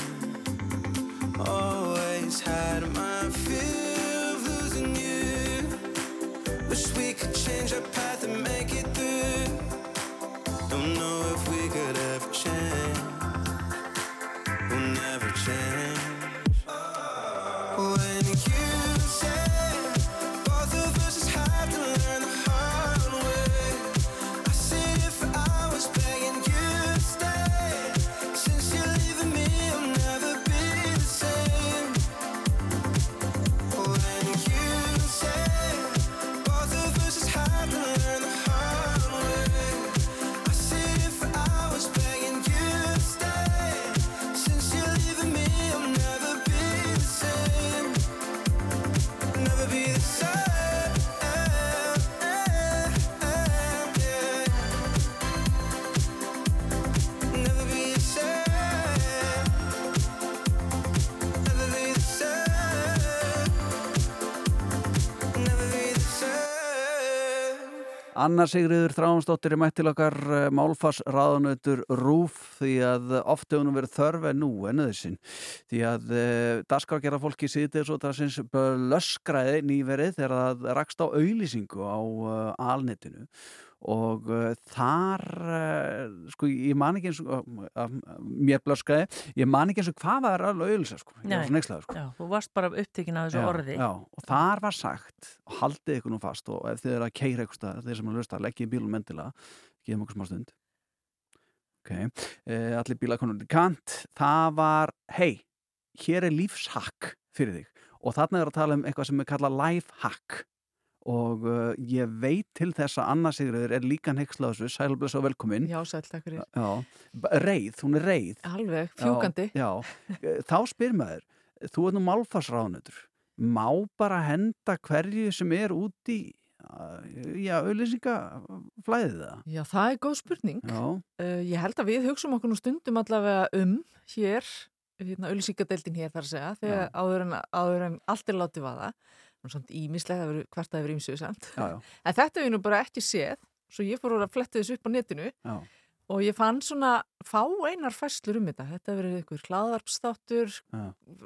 Always had my fear of losing you. Wish we could change our path and make it
Anna Sigriður Þráhansdóttir er mætt til okkar málfars ráðanautur Rúf því að oft hefur nú verið þörf en nú en öðursinn því að uh, daskar gera fólki sýtið svo það sinns löskræði nýverið þegar það rakst á auðlýsingu á uh, alnetinu og uh, þar uh, sko ég man ekki eins og uh, mér blöskaði, ég man ekki eins og hvað var alveg auðlýsa sko, nexlaður sko.
Já, þú varst bara upptekinn af þessu
já,
orði.
já, og þar var sagt haldið ykkur nú fast og ef þið eru að keira stað, þeir sem er að lösta, leggja í bílum endilega, gefum okkur smá stund. Ok, uh, allir bílakonur í kant, það var hei, hér er lífshakk fyrir þig. Og þarna er að tala um eitthvað sem er kallað lifehack og uh, ég veit til þess að Anna Sigurður er líka nexlaðsvu, sælbless og velkomin.
Já, sæl, takk fyrir.
Reið, hún er reið.
Alveg, fjúkandi.
Já, já. þá spyr maður þú er nú málfarsráðnötur má bara henda hverju sem er úti í já, auðlýsingaflæðið það
Já, það er góð spurning. Uh, Ég held að við hugsaum okkur nú stundum allavega um hér, hérna, auðlýsingadeildin hér þar að segja, þegar áður en, áður en allt er látið vaða Svona ímislega, það verður hvert að verður ímsuðu samt.
Já, já.
En þetta við nú bara ekki séð, svo ég fór að fletta þessu upp á netinu
já.
og ég fann svona fá einar fæslur um þetta. Þetta verður einhver hlaðarpstáttur,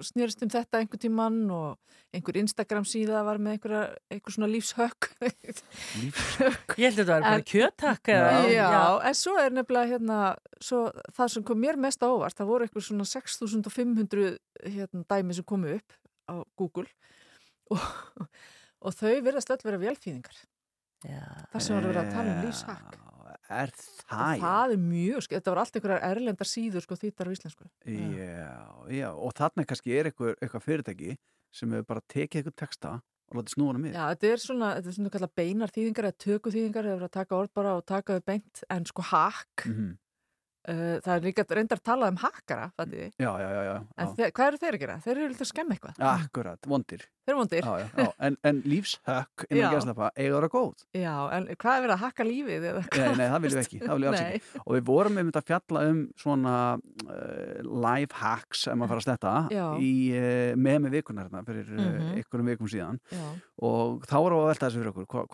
snýrist um þetta einhver tíman og einhver Instagram síða var með einhver, einhver svona lífshökk.
lífshökk?
Ég held að þetta var bara kjöttakk.
Já, já, en svo er nefnilega hérna, svo, það sem kom mér mest ávart, það voru einhver svona 6500 hérna, dæmi sem komu upp á Google og, og þau verðast öll vera velfýðingar þar sem voru verið að tala um lífshakk
Er það?
Það er mjög, sko, þetta var allt einhverjar erlendar síður sko þýttar á íslensku.
Já, já, og þarna kannski er eitthvað, eitthvað fyrirtæki sem hefur bara tekið eitthvað texta og látið snúna með
Já, þetta er svona, þetta er svona kallað beinar þýðingar eða töku þýðingar, það er að taka orð bara og taka þau beint, en sko hakk
mm -hmm.
Uh, það er líka reyndar að tala um hakkara
já, já, já, já.
en hvað eru þeir að gera? Þeir eru alltaf að skemma eitthvað.
Akkurat, vondir
Þeir eru vondir.
Já, já, en, en lífshökk innan gæslappa eiga ára góð.
Já, en hvað er verið að hakka lífið?
Nei, nei, það viljum við ekki, það viljum við alls ekki. Og við vorum með að fjalla um svona uh, life hacks ef maður fara að sletta í uh, með með vikunar hérna fyrir mm -hmm. einhverjum vikum síðan. Og þá vorum við að velta þessu fyrir okkur.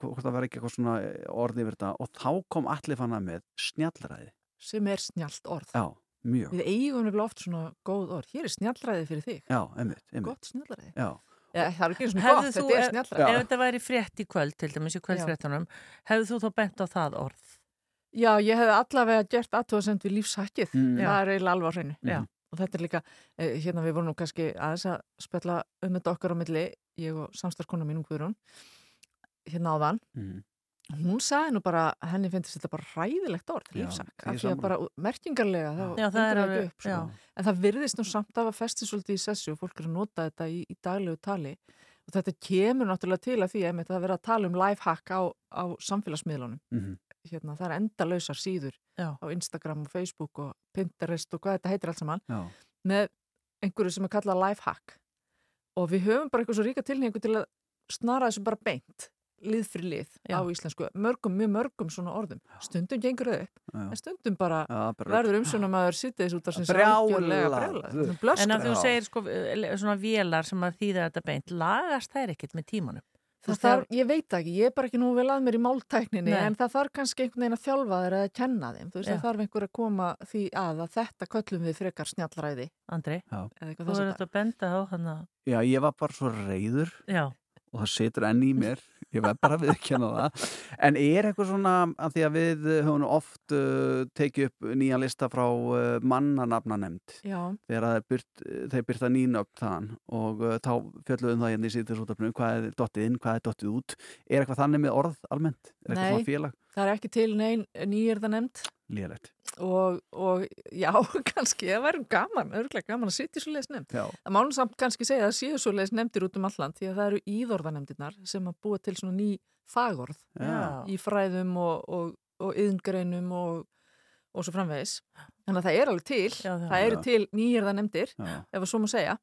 Hvort það var ekki eitthvað svona orði yfir þetta. Og þá kom allir fann að með snjallræði.
Sem er snjallt orð.
Já, mjög.
Við eigum nefnilega oft svona góð orð. Hér er snjallræði fyrir þig.
Já, einmitt, einmitt.
Gott snjallræði.
Já.
Ja, það er ekki svona gott, þetta er snjallræði.
Ef þetta væri frétt í kvöld, til dæmis í kvöldfréttunum, hefðu þú þá bent á það orð?
Já, ég hefði allavega gert aðtóðasend við lífshakkið. Mm. Það er eiginlega alvar hreinu. Mm. Og þetta er líka, eh, hérna við vorum nú kannski aðeins að spella um þetta okkar á milli, ég og samstarfskona mín um Guðrún, hérna áðan. Mm hún sagði nú bara, henni finnst þetta bara ræðilegt orð, lífsak af því að bara merkingarlega það,
já, það er
upp, sko. en það virðist nú samt af að festi svolítið í sessu og fólk er að nota þetta í, í daglegu tali og þetta kemur náttúrulega til að því að það verða að tala um lifehack á, á samfélagsmiðlunum
mm -hmm.
hérna, það er endalausar síður
já.
á Instagram og Facebook og Pinterest og hvað þetta heitir allt saman
já.
með einhverju sem er kallað lifehack og við höfum bara eitthvað svo ríka tilhengu til að snara þessu bara beint lið fyrir lið
Já.
á íslensku mörgum, mjög mörgum svona orðum stundum gengur þau upp,
Já.
en stundum bara
Já, bara
verður umsjónum að það sittiðis út af sem
Brjálað.
En að þú segir sko svona vélar sem að þýða þetta beint lagast þær ekkert með tímanum
Það þarf, ég veit ekki, ég er bara ekki nú vel að mér í máltækninni
Nei.
en það þarf kannski einhvern veginn að þjálfa þeir að kenna þeim, þú veist
Já.
það þarf einhver að koma því að að þetta köllum við frekar snjallræði
Andri,
Já.
eða eitthvað
þú er
að
þetta að benda á þannig að
Já, ég var bara svo reyður
Já,
og það situr enn í mér ég verð bara að viðkjanna það en er eitthvað svona, að því að við höfum oft uh, tekið upp nýja lista frá uh, mannanafna nefnd þegar þeir byrta nýnöfn þaðan og uh, þá fjöldluðum það hérna í síðutisútafnum hvað er dottið inn, hvað er dottið út er eitthvað þannig með orð almennt? Er eitthvað
Nei.
svona félag?
Það er ekki til neinn nýjörða nefnd
Lélegt
og, og já, kannski, það væri gaman, örglega gaman að sitja svo leiðis nefnd.
Já,
Það mánu samt kannski segja að það séu svo leiðis nefndir út um alland því að það eru íðorðanemndirnar sem að búa til svona ný fagorð
Já.
í fræðum og, og, og yðngreinum og, og svo framvegis. Þannig að það er alveg til,
Já, já.
það eru
Já.
til nýjörðanemndir,
já,
ef að svo má segja,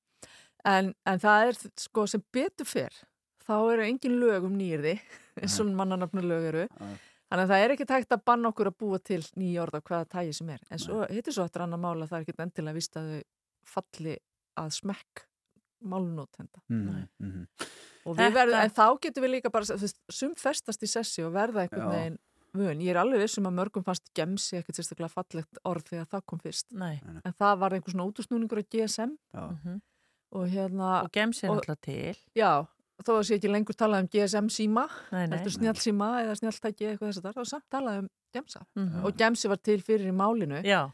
en, en það er sko sem betur fyrr, þá eru engin lög um nýjörði, eins og mannanafnulög eru.
Já.
Þannig að það er ekki tægt að banna okkur að búa til nýja orð á hvaða tægi sem er. En svo hittir svo eftir annar mála að það er ekki endilega vist að þau falli að smekk málunótenda
Mhm, mhm.
og við verðum, en þá getum við líka bara þú veist, sum festast í sessi og verða einhvern veginn vön, ég er alveg vissum að mörgum fannst gemsi ekkert sérstaklega fallegt orð þegar það kom fyrst
Nei.
en það var einhver svona útúrsnúningur á GSM
Já.
Mhm.
og hérna
Og gemsi er náttúrulega til.
Já, þó að sé ekki lengur talað um GSM síma,
Nei, nei.
heldur snjall síma eða snjalltæki eða eitthvað þess að það, þá er samt talað um gemsa
Mhm.
og gemsi var til fyrir í málinu
Já.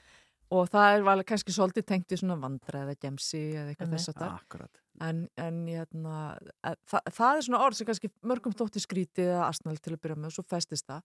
og það er val- kannski svolítið tengt við svona vandra eða gemsi eða eitthvað þess að það
Akkurat.
en, en hérna, að, það, það er svona orð sem kannski mörgum þótti skrítið eða asnal til að byrja með og svo festist það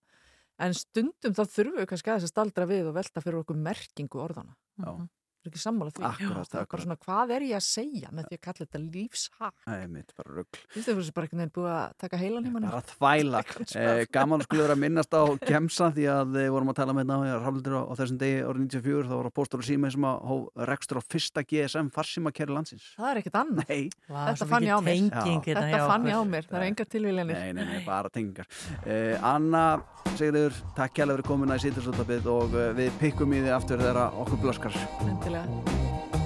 en stundum þá þurfum við kannski aðeins að staldra við og velta fyrir okkur merkingu orðana
Já.
Er ekki sammála því?
Akkurat,
það er bara
akkurat.
svona hvað er ég að segja með því að kalla þetta lífshag?
Nei, mitt, bara rugl.
Þú veist það fyrir bara einhvern veginn búið að taka heilan í manni
bara þvæla. Eh, gaman skulle vera að minnast á Gemsa því að við vorum að tala með þetta raflundir á, á þessum degi árið 94 þá var að póstur og síma sem að hóf rekstur á fyrsta GSM farsímakæri landsins.
Það er ekkert annað. Þetta fann ég á mér.
hérna
Þetta
hjá
fann ég á mér, það er engar tilvíljanir
Nei, nei, nei, bara tengingar. Eh, Anna Sigriður,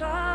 gegnum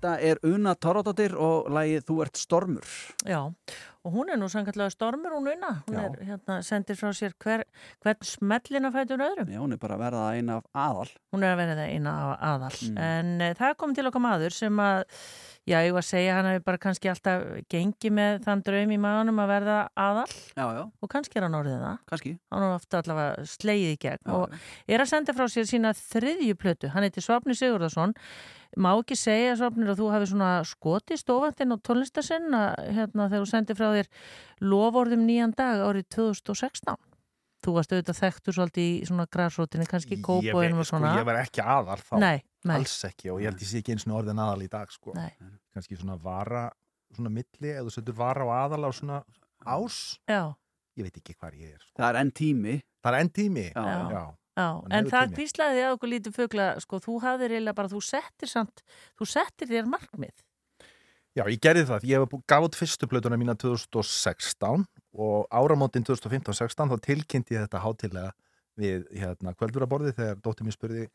Þetta er
Una Torradóttir og lagið Þú ert stormur.
Já, og hún er nú sannkvæmlega stormur hún unna, hún
Já.
er hérna sendir frá sér hver, hvern smellina fætur öðrum.
Já, hún er bara að verða eina af aðal.
Hún er að verða eina af aðal,
Mm.
en e, það kom til okkar maður sem að, já, ég var að segja hann hefur bara kannski alltaf gengið með þann draum í maðunum að verða aðal
Já, já.
og kannski er hann orðið það.
Kannski.
Hann er ofta allavega sleið í gegn
Já,
og er að senda frá sér sína þriðju plötu, hann heitir Svapni Sigurðarsson má ekki segja Svapnir að þú hafi svona skoti stofandinn á tónlistasinn hérna þegar þú sendir frá þér lovorðum nýjan dag árið 2016 þú varst auðvitað þekktur svolítið í svona græsrótinni, kannski
Ég
kópóinum og svona
Sko, ég var ekki aðal þá.
Nei, nei.
Alls ekki og ég held ég sé ekki eins og orðin aðal í dag sko.
Nei.
Kannski svona vara, svona milli, eða þú setur vara og aðal á svona ás.
Já.
Ég veit ekki hvað ég er. Sko.
Það er enn tími.
Það er enn tími?
Já.
Já.
Já, en það kvíslaði á okkur lítið fugla, sko, þú hafðir eiginlega bara, þú settir samt, þú settir þér markmið.
Já, ég gerði það. Ég gaf út fyrstu plötuna mína 2016 og áramótin 2015-16 þá tilkynnti ég þetta hátilega við hérna kvöldvuraborði þegar dóttir mér spurði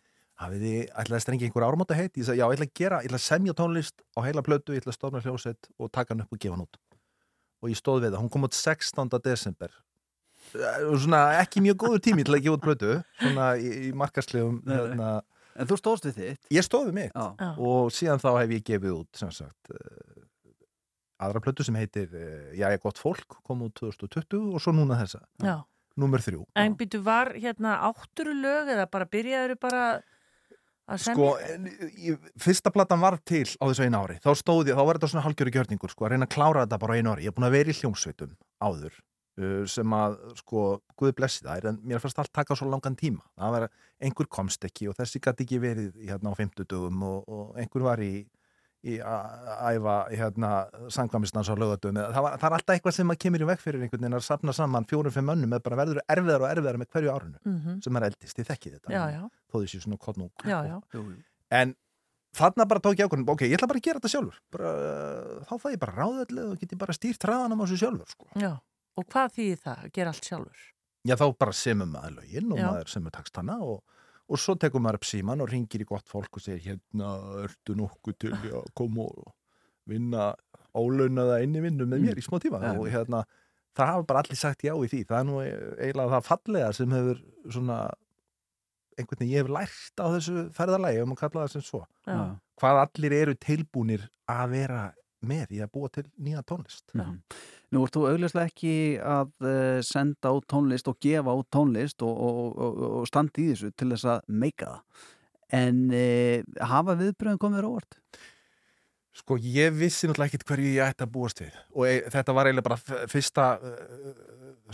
hafið þið ætlaði að strengja einhver áramóta heit ég sagði já, ég ætla að gera, ég ætla að semja tónlist á heila plötu, ég ætla að stofna hljósett og taka hann upp og gefa hann út og ég stóð við það, hún kom út 16. desember svona ekki mjög góður tími til að gefa út plötu svona í, í markaslegum hérna,
En þú stóðst við þitt?
Ég stóð við mitt.
Já.
og síðan þá hef ég gefið út sem sagt uh, aðra plötu sem heitir uh, Jæja gott fólk, kom út 2020 og svo núna þessa,
Já.
númer þrjú.
En býtu var hérna átturu lög eða bara byrjaður bara?
Sko, fyrsta platan var til á þessu einu ári, þá stóð ég, þá var þetta svona halgjöru gjörningur, sko, að reyna að klára þetta bara á einu ári, ég er búin að vera í hljómsveitum áður sem að, sko, Guði blessi það en mér fannst allt taka svo langan tíma það var, einhver komst ekki og þessi gæti ekki verið hérna á 50 dögum og, og einhver var í, í að æfa hérna sangvamisnans á lögatum, það, var, það er alltaf eitthvað sem að kemur í veg fyrir einhvern veginn að sapna saman fjórum-fimm önnum með bara verður erfiðar og erfiðar með hverju árunu
Mhm.
sem er eldist, ég þekki þetta
Já, já.
þó þessi svona
já.
en þarna bara tók ég ákvörðin ok, ég ætla bara að gera þetta sjálfur bara, uh, þá fæ ég bara ráðallega og get ég bara stýrt hraðanum á þessu sjálfur sko.
Já, og hvað þýðir það að gera allt sjálfur?
já, þá bara semur maður lögin og
Já.
maður semur takstana og, og svo tekur maður upp síman og ringir í gott fólk og segir hérna, ertu nokkuð til að koma og vinna ólaunaða inni vinnu með mér í smá tíma
Já.
og hérna, það hafa bara allir sagt já í því það er nú eiginlega það fallega sem hefur svona einhvern veginn ég hef lært á þessu ferðalagi um að kalla það sem svo
Já.
hvað allir eru tilbúnir að vera með í að búa til nýja tónlist
Mhm. Nú ert þú augljóslega ekki að uh, senda út tónlist og gefa út tónlist og, og, og, og standa í þessu til þess að meika það. En uh, hafa viðbröðin komið þér á óvart?
Sko ég vissi náttúrulega ekkit hverju ég ætti að búast við og e þetta var eiginlega bara fyrsta uh,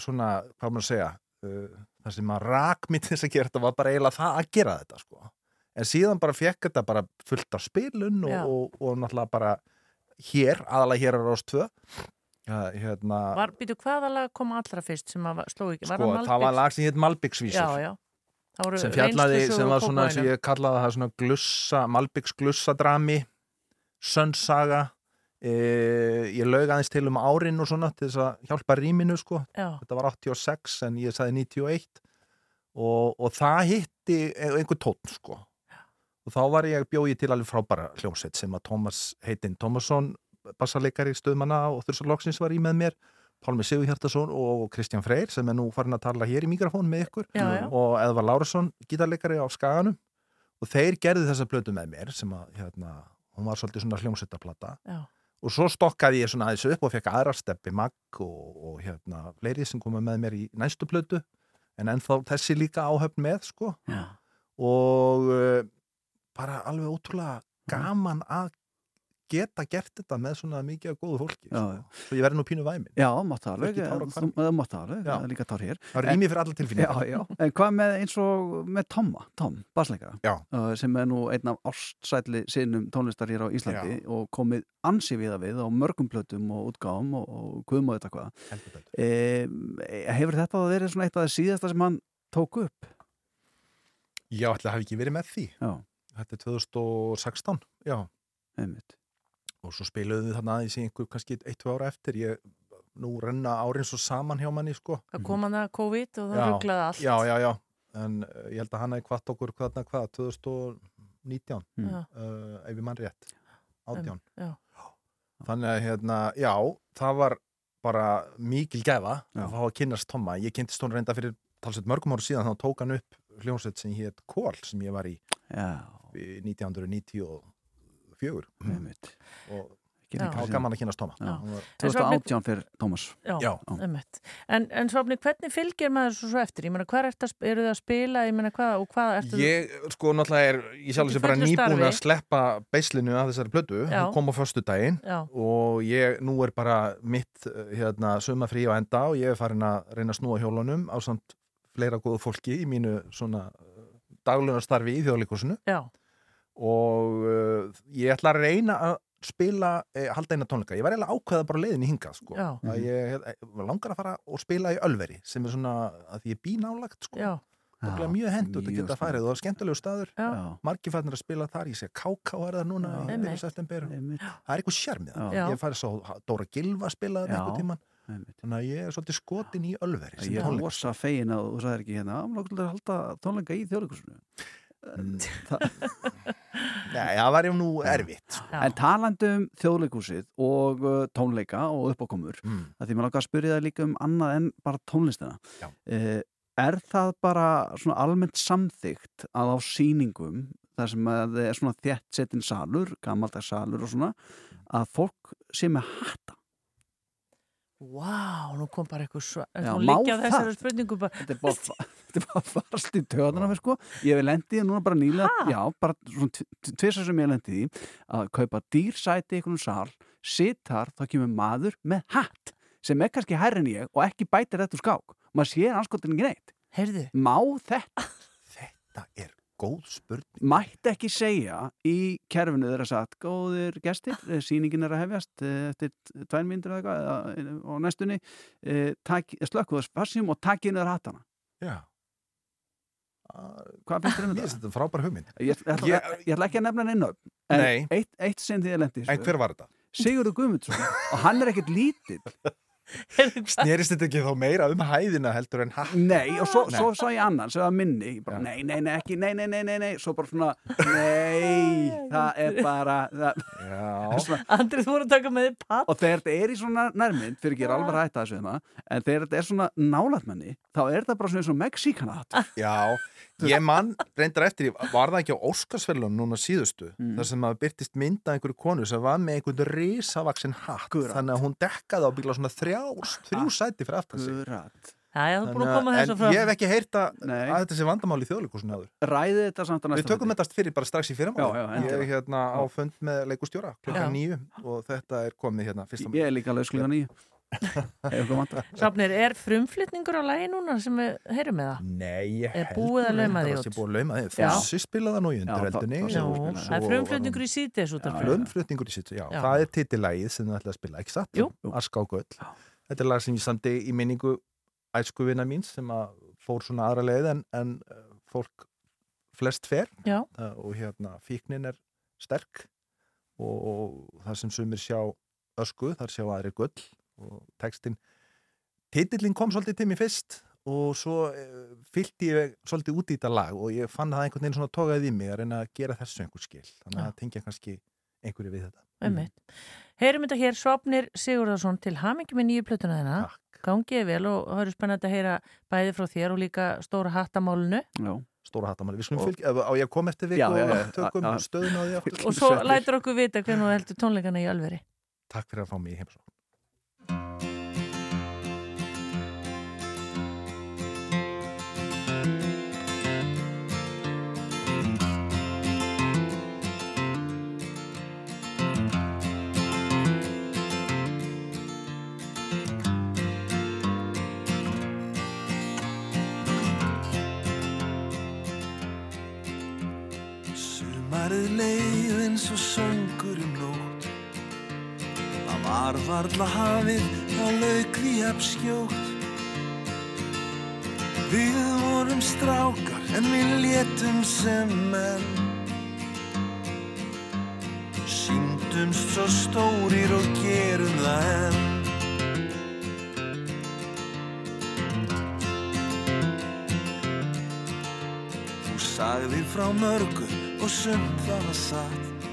svona, hvað maður að segja uh, það sem að rak mitt þess að gera þetta var bara eiginlega það að gera þetta sko. en síðan bara fekk þetta bara fullt af spilun og, og, og náttúrulega bara hér, aðalega hér á Rás 2 ja, hérna,
Var, býtu hvaða lag kom allra fyrst sem að sló ekki?
sko, það var lag sem hétt Malbyggsvísur
Já, já.
Sem fjallaði, sem var svona, sem ég kallaði það svona glussa, Malbyggs glussadrami sönnsaga e, ég laug aðeins til um árin og svona til þess að hjálpa rýminu sko.
Já.
þetta var 86 en ég sagði 91 og, og það hitti einhver tótt sko. Og þá var ég bjóði til alveg frábæra hljómsveit sem að Tómas heitinn Tómasson bassarleikari stöðmanna og þurrsarloksins var í með mér Pálmi Sigurhjartason og Kristján Freyr sem er nú farin að tala hér í mikrofón með ykkur
Já, já.
og Eðvar Lárusson gítarleikari á Skaganum. Og þeir gerðu þessa plötu með mér sem að hérna, hún var svolítið svona hljómsveitaplata. Og svo stokkaði ég svona aðeins upp og fekk aðra steppi mag og, og hérna fleiri sem komu með mér í næstu plötu. En ennþá þessi líka áhöfn með sko.
Já.
og uh, bara alveg ótrúlega gaman að geta gert þetta með svona mikið góðu fólki
Já,
sko. svo ég verði nú pínu væmin
Já, mátt alveg.
Ekki tár á
Þú-
hvarmi.
Það
Já.
er líka tár hér.
Það er rými fyrir alla tilfinningar.
Já, já. En hvað með eins og með Tomma, Tom, basleikara,
Já.
uh, sem er nú einn af ástsætli sinnum tónlistar hér á Íslandi og komið ansi viða við á mörgum plötum og útgáfum og, og guðum og þetta hvað. E, hefur þetta verið svona eitt af það síðasta sem hann tók upp?
Já, það hafi ekki verið með því
Já.
Þetta er 2016 Já
Einmitt.
Og svo spiluðum við þarna aðeins í einhver kannski 1-2 ára eftir ég, Nú renna árin svo saman hjá manni sko
Það kom hann að COVID og það rugglaði allt.
Já, já, já En uh, ég held að hann hefði kvart okkur hvaðna hvað 2019
Mm.
uh, ef ég mann rétt 18
Já.
Þannig að hérna, já, það var bara mikil gæfa
Já.
að fá að kynnast Tomma. Ég kynntist hún reynda fyrir talsveit mörgum ára síðan, þá tók hann upp hljómsveit sem hétt Kól sem ég var í
Já.
í 1994
Einmitt.
og
síðan.
gaman að kynast var-
2018 fyrir Tómas.
Já,
Já.
En, en Svafni, hvernig fylgir maður svo, svo eftir? Ég meina, hvað er eru það að spila? Ég meina, hvað, og hvað ertu
Ég, sko, náttúrulega er ég sjálf sem bara nýbúin að sleppa beislinu af þessari
Já.
hún kom á föstu daginn
Já.
og ég, nú er bara mitt eh, hérna, sumafrí á enda og ég er farin að reyna að snúa hjólunum á samt fleira góðu fólki í mínu svona daglunastarfi í þjóðleikusinu
Já.
Og uh, ég ætla að reyna að spila, eh, halda eina tónleika. Ég var eiginlega ákveða bara leiðin í hingað sko. Að ég, ég var langar að fara og spila í Ölveri sem er svona að því ég bý nálagt sko.
Já.
það er mjög að
mjög
geta farið og það er skemmtilegu staður. Margir fannir að spila þar, ég sé KK er það núna í byrjun september. Það er eitthvað sjarmið
Já.
ég færi svo Dóra Gilva spilaði einhver tíman þannig að ég er svolítið skotin í Ölveri
Ég er rosa fegin að þú sagðir ekki hérna að halda tónleika í þjóðleikusinu
Nei, það var ég nú erfitt sko.
En talandi um þjóðleikúsið og uh, tónleika og uppákomur
mm.
að því maður langar að spyrja það líka um annað en bara tónlistina uh, Er það bara svona almennt samþygt að á sýningum þar sem að það er svona þétt setin salur, gammaldags salur og svona að fólk sé með hatta
Vá, nú kom bara eitthvað svo,
það?
þessari spurningu bara.
Þetta er bara, þetta er bara farast í töðana mér sko. Ég hef lendið núna bara nýlega. Já, bara svona tvisar sem ég hef lendið í að kaupa dýrsæti í einhvern sal sitt þar, þá kemur maður með hatt sem er kannski hærri en ég og ekki bætir þetta úr skák. Maður sér anskotin ekki neitt.
Heyrðu.
Má þetta
Þetta er góð spurning.
Mætti ekki segja í kerfinu þeirra sagt, góðir gestir eh, sýningin er að hefjast eh, eftir tvær myndir eða eitthvað eða, á næstunni eh, tak- slökkuðu spassjum og takkið niður hattana.
Já.
Hvað finnst þér um
Mér finnst þetta frábær hugmynd.
Ég, ég, ætla,
Ég-
ég, ég ætla ekki að nefna neina upp
Nei.
eitt, eitt sinn því ég lendi í
En
þessu.
hver var þetta?
Sigurður Guðmundsson og hann er ekkert lítill
Snerist þetta ekki þá meira um hæðina heldur en hatt?
Nei, og svo,
Nei.
svo sá ég annan sem var minni, ég bara, nei, nei, nei, ekki, nei, nei, nei, nei, nei, svo bara svona, nei, það er bara, það, svona,
Andrið, þú voru að taka með þið patt
og þegar þetta er í svona nærmynd, fyrir ekki er alveg að hætta þessu þeim en þegar þetta er svona nálatmenni, þá er þetta bara svona eins og Mexíkanatt.
Já, ég mann reyndar eftir, var það ekki á Óskarsfellun núna síðustu,
Mm.
þar sem að byrtist mynda einhverju konu sem var með einhvern risavaksin hatt, þannig að hún dekkaði á bíla svona þrjá, þrjú sæti fyrir aftan sig.
Já, þú er búin að koma
að-
þessu
En ég hef ekki heyrt að, þetta sé vandamál í þjóðleikusin áður.
Ræði þetta samt að
Við tökum þetta fyrir bara strax í
já,
Ég er hérna á fund með leikustjóra
Já.
klukkan nýju og þetta er komið hérna fyrsta
Ég er líka skluga nýju.
Safnir, er frumflutningur á lagi núna sem við heyrum með það?
Nei, ég
Er
held
búið að
nú
lauma
reyndar
því
að
út?
sé búið að lauma.
Já.
Fossi spilaði það nú í
Já,
undirheldinni.
það- það-
það er frumflutningur í af
Frumflutningur í síðdeis, já.
Já.
Það er titillægið sem það ætlaði að spila, ekki satt? Og gull. Þetta er lag sem ég samdi í minningu æskuvina mín sem að fór svona aðra leið en, en uh, fólk flest fer
Já.
Það, og hérna fíknin er sterk og, og það sem sumir sjá ösku, þar sjá aðri gull og textin titillin kom svolítið til mér fyrst og svo uh, fylgdi ég svolítið út í þetta lag og ég fann það einhvern veginn svona tókaði í mig að reyna að gera þessu einhver skil. Þannig að það tengja kannski einhverju við þetta.
Einmitt. Heyrum þetta hér, Svapnir Sigurðarsson til hamingi með nýju plötuna þeina Gangið vel og það eru spennandi að heyra bæði frá þér og líka stóra hattamálunu
Já.
Stóra hattamáli, við skulum fylgja, á ég að koma eftir viku
Já, já, já,
og tökum stöðun á því aftur.
Og svo lætur okkur vita hvernig þú heldur tónleikana í alveri
Takk fyrir að fá mig í heimsókn
Sumarið leið eins og söngur um nótt. Það var varla hafið, það lauk því abskjótt Við vorum strákar en við létum sem menn. Sýndumst svo stórir og gerum það enn. Þú sagðir frá mörgu og sumt það var satt.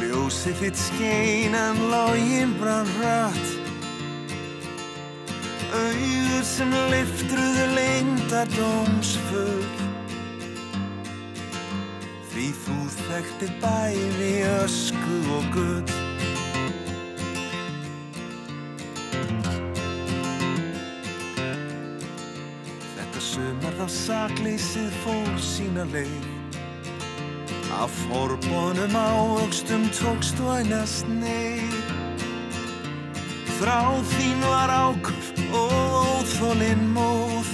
Ljósið þitt skein en login brann hratt. Auður sem liftruðu lengdar dómsfull. Því þú þekktir bæði ösku og gull sakleysið fór sína leið. Af forbónum ávöxtum tókst vænast neyð. Þrá þín var ákuf og óþólinn móð.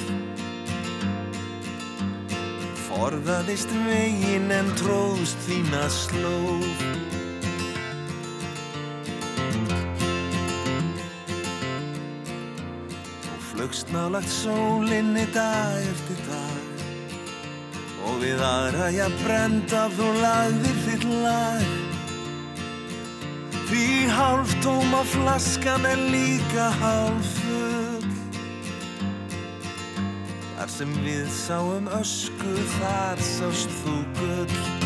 Forðaðist veginn en tróðst þína slóð Flögst nálagt sólinni dag eftir dag. Og við aðra ég brenda þú lagðir þitt lag. Því hálftóma flaskan er líka hálfull Þar sem við sáum ösku, þar sást þú gull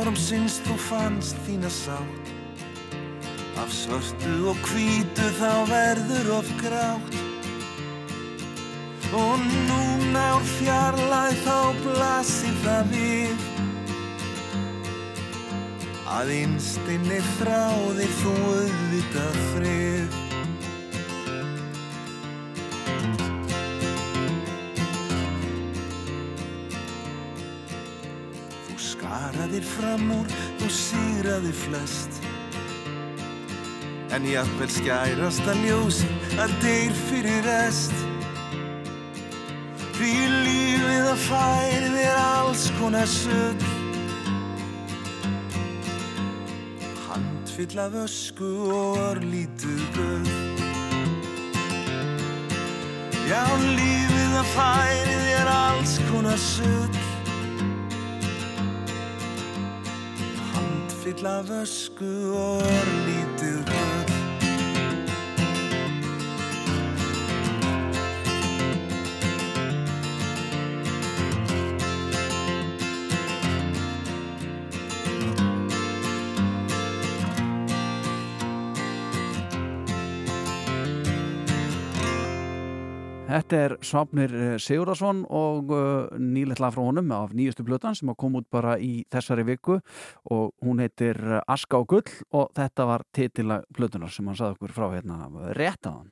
huga stormsins þú fannst þína sátt. Af svörtu og hvítu þá verður of grátt. Og núna úr fjarlæð þá blasir það við. Að innstinni þráði þú auðvitað frið skaraðir fram úr, þú sigraðir flest. En jafnvel skærasta ljósi að deyr fyrir rest. Því lífið að færi þér alls konar sull Handfill af ösku og örlítið gull Já, lífið að færi þér alls konar sull Handfill af ösku og örlítið gull
Þetta er Svapnir Sigurðarsson og uh, nýletla frá honum af nýjustu blötan sem kom út bara í þessari viku og hún heitir uh, Aska og Gull og þetta var titila blötunar sem hann saði okkur frá hérna rétt á hann.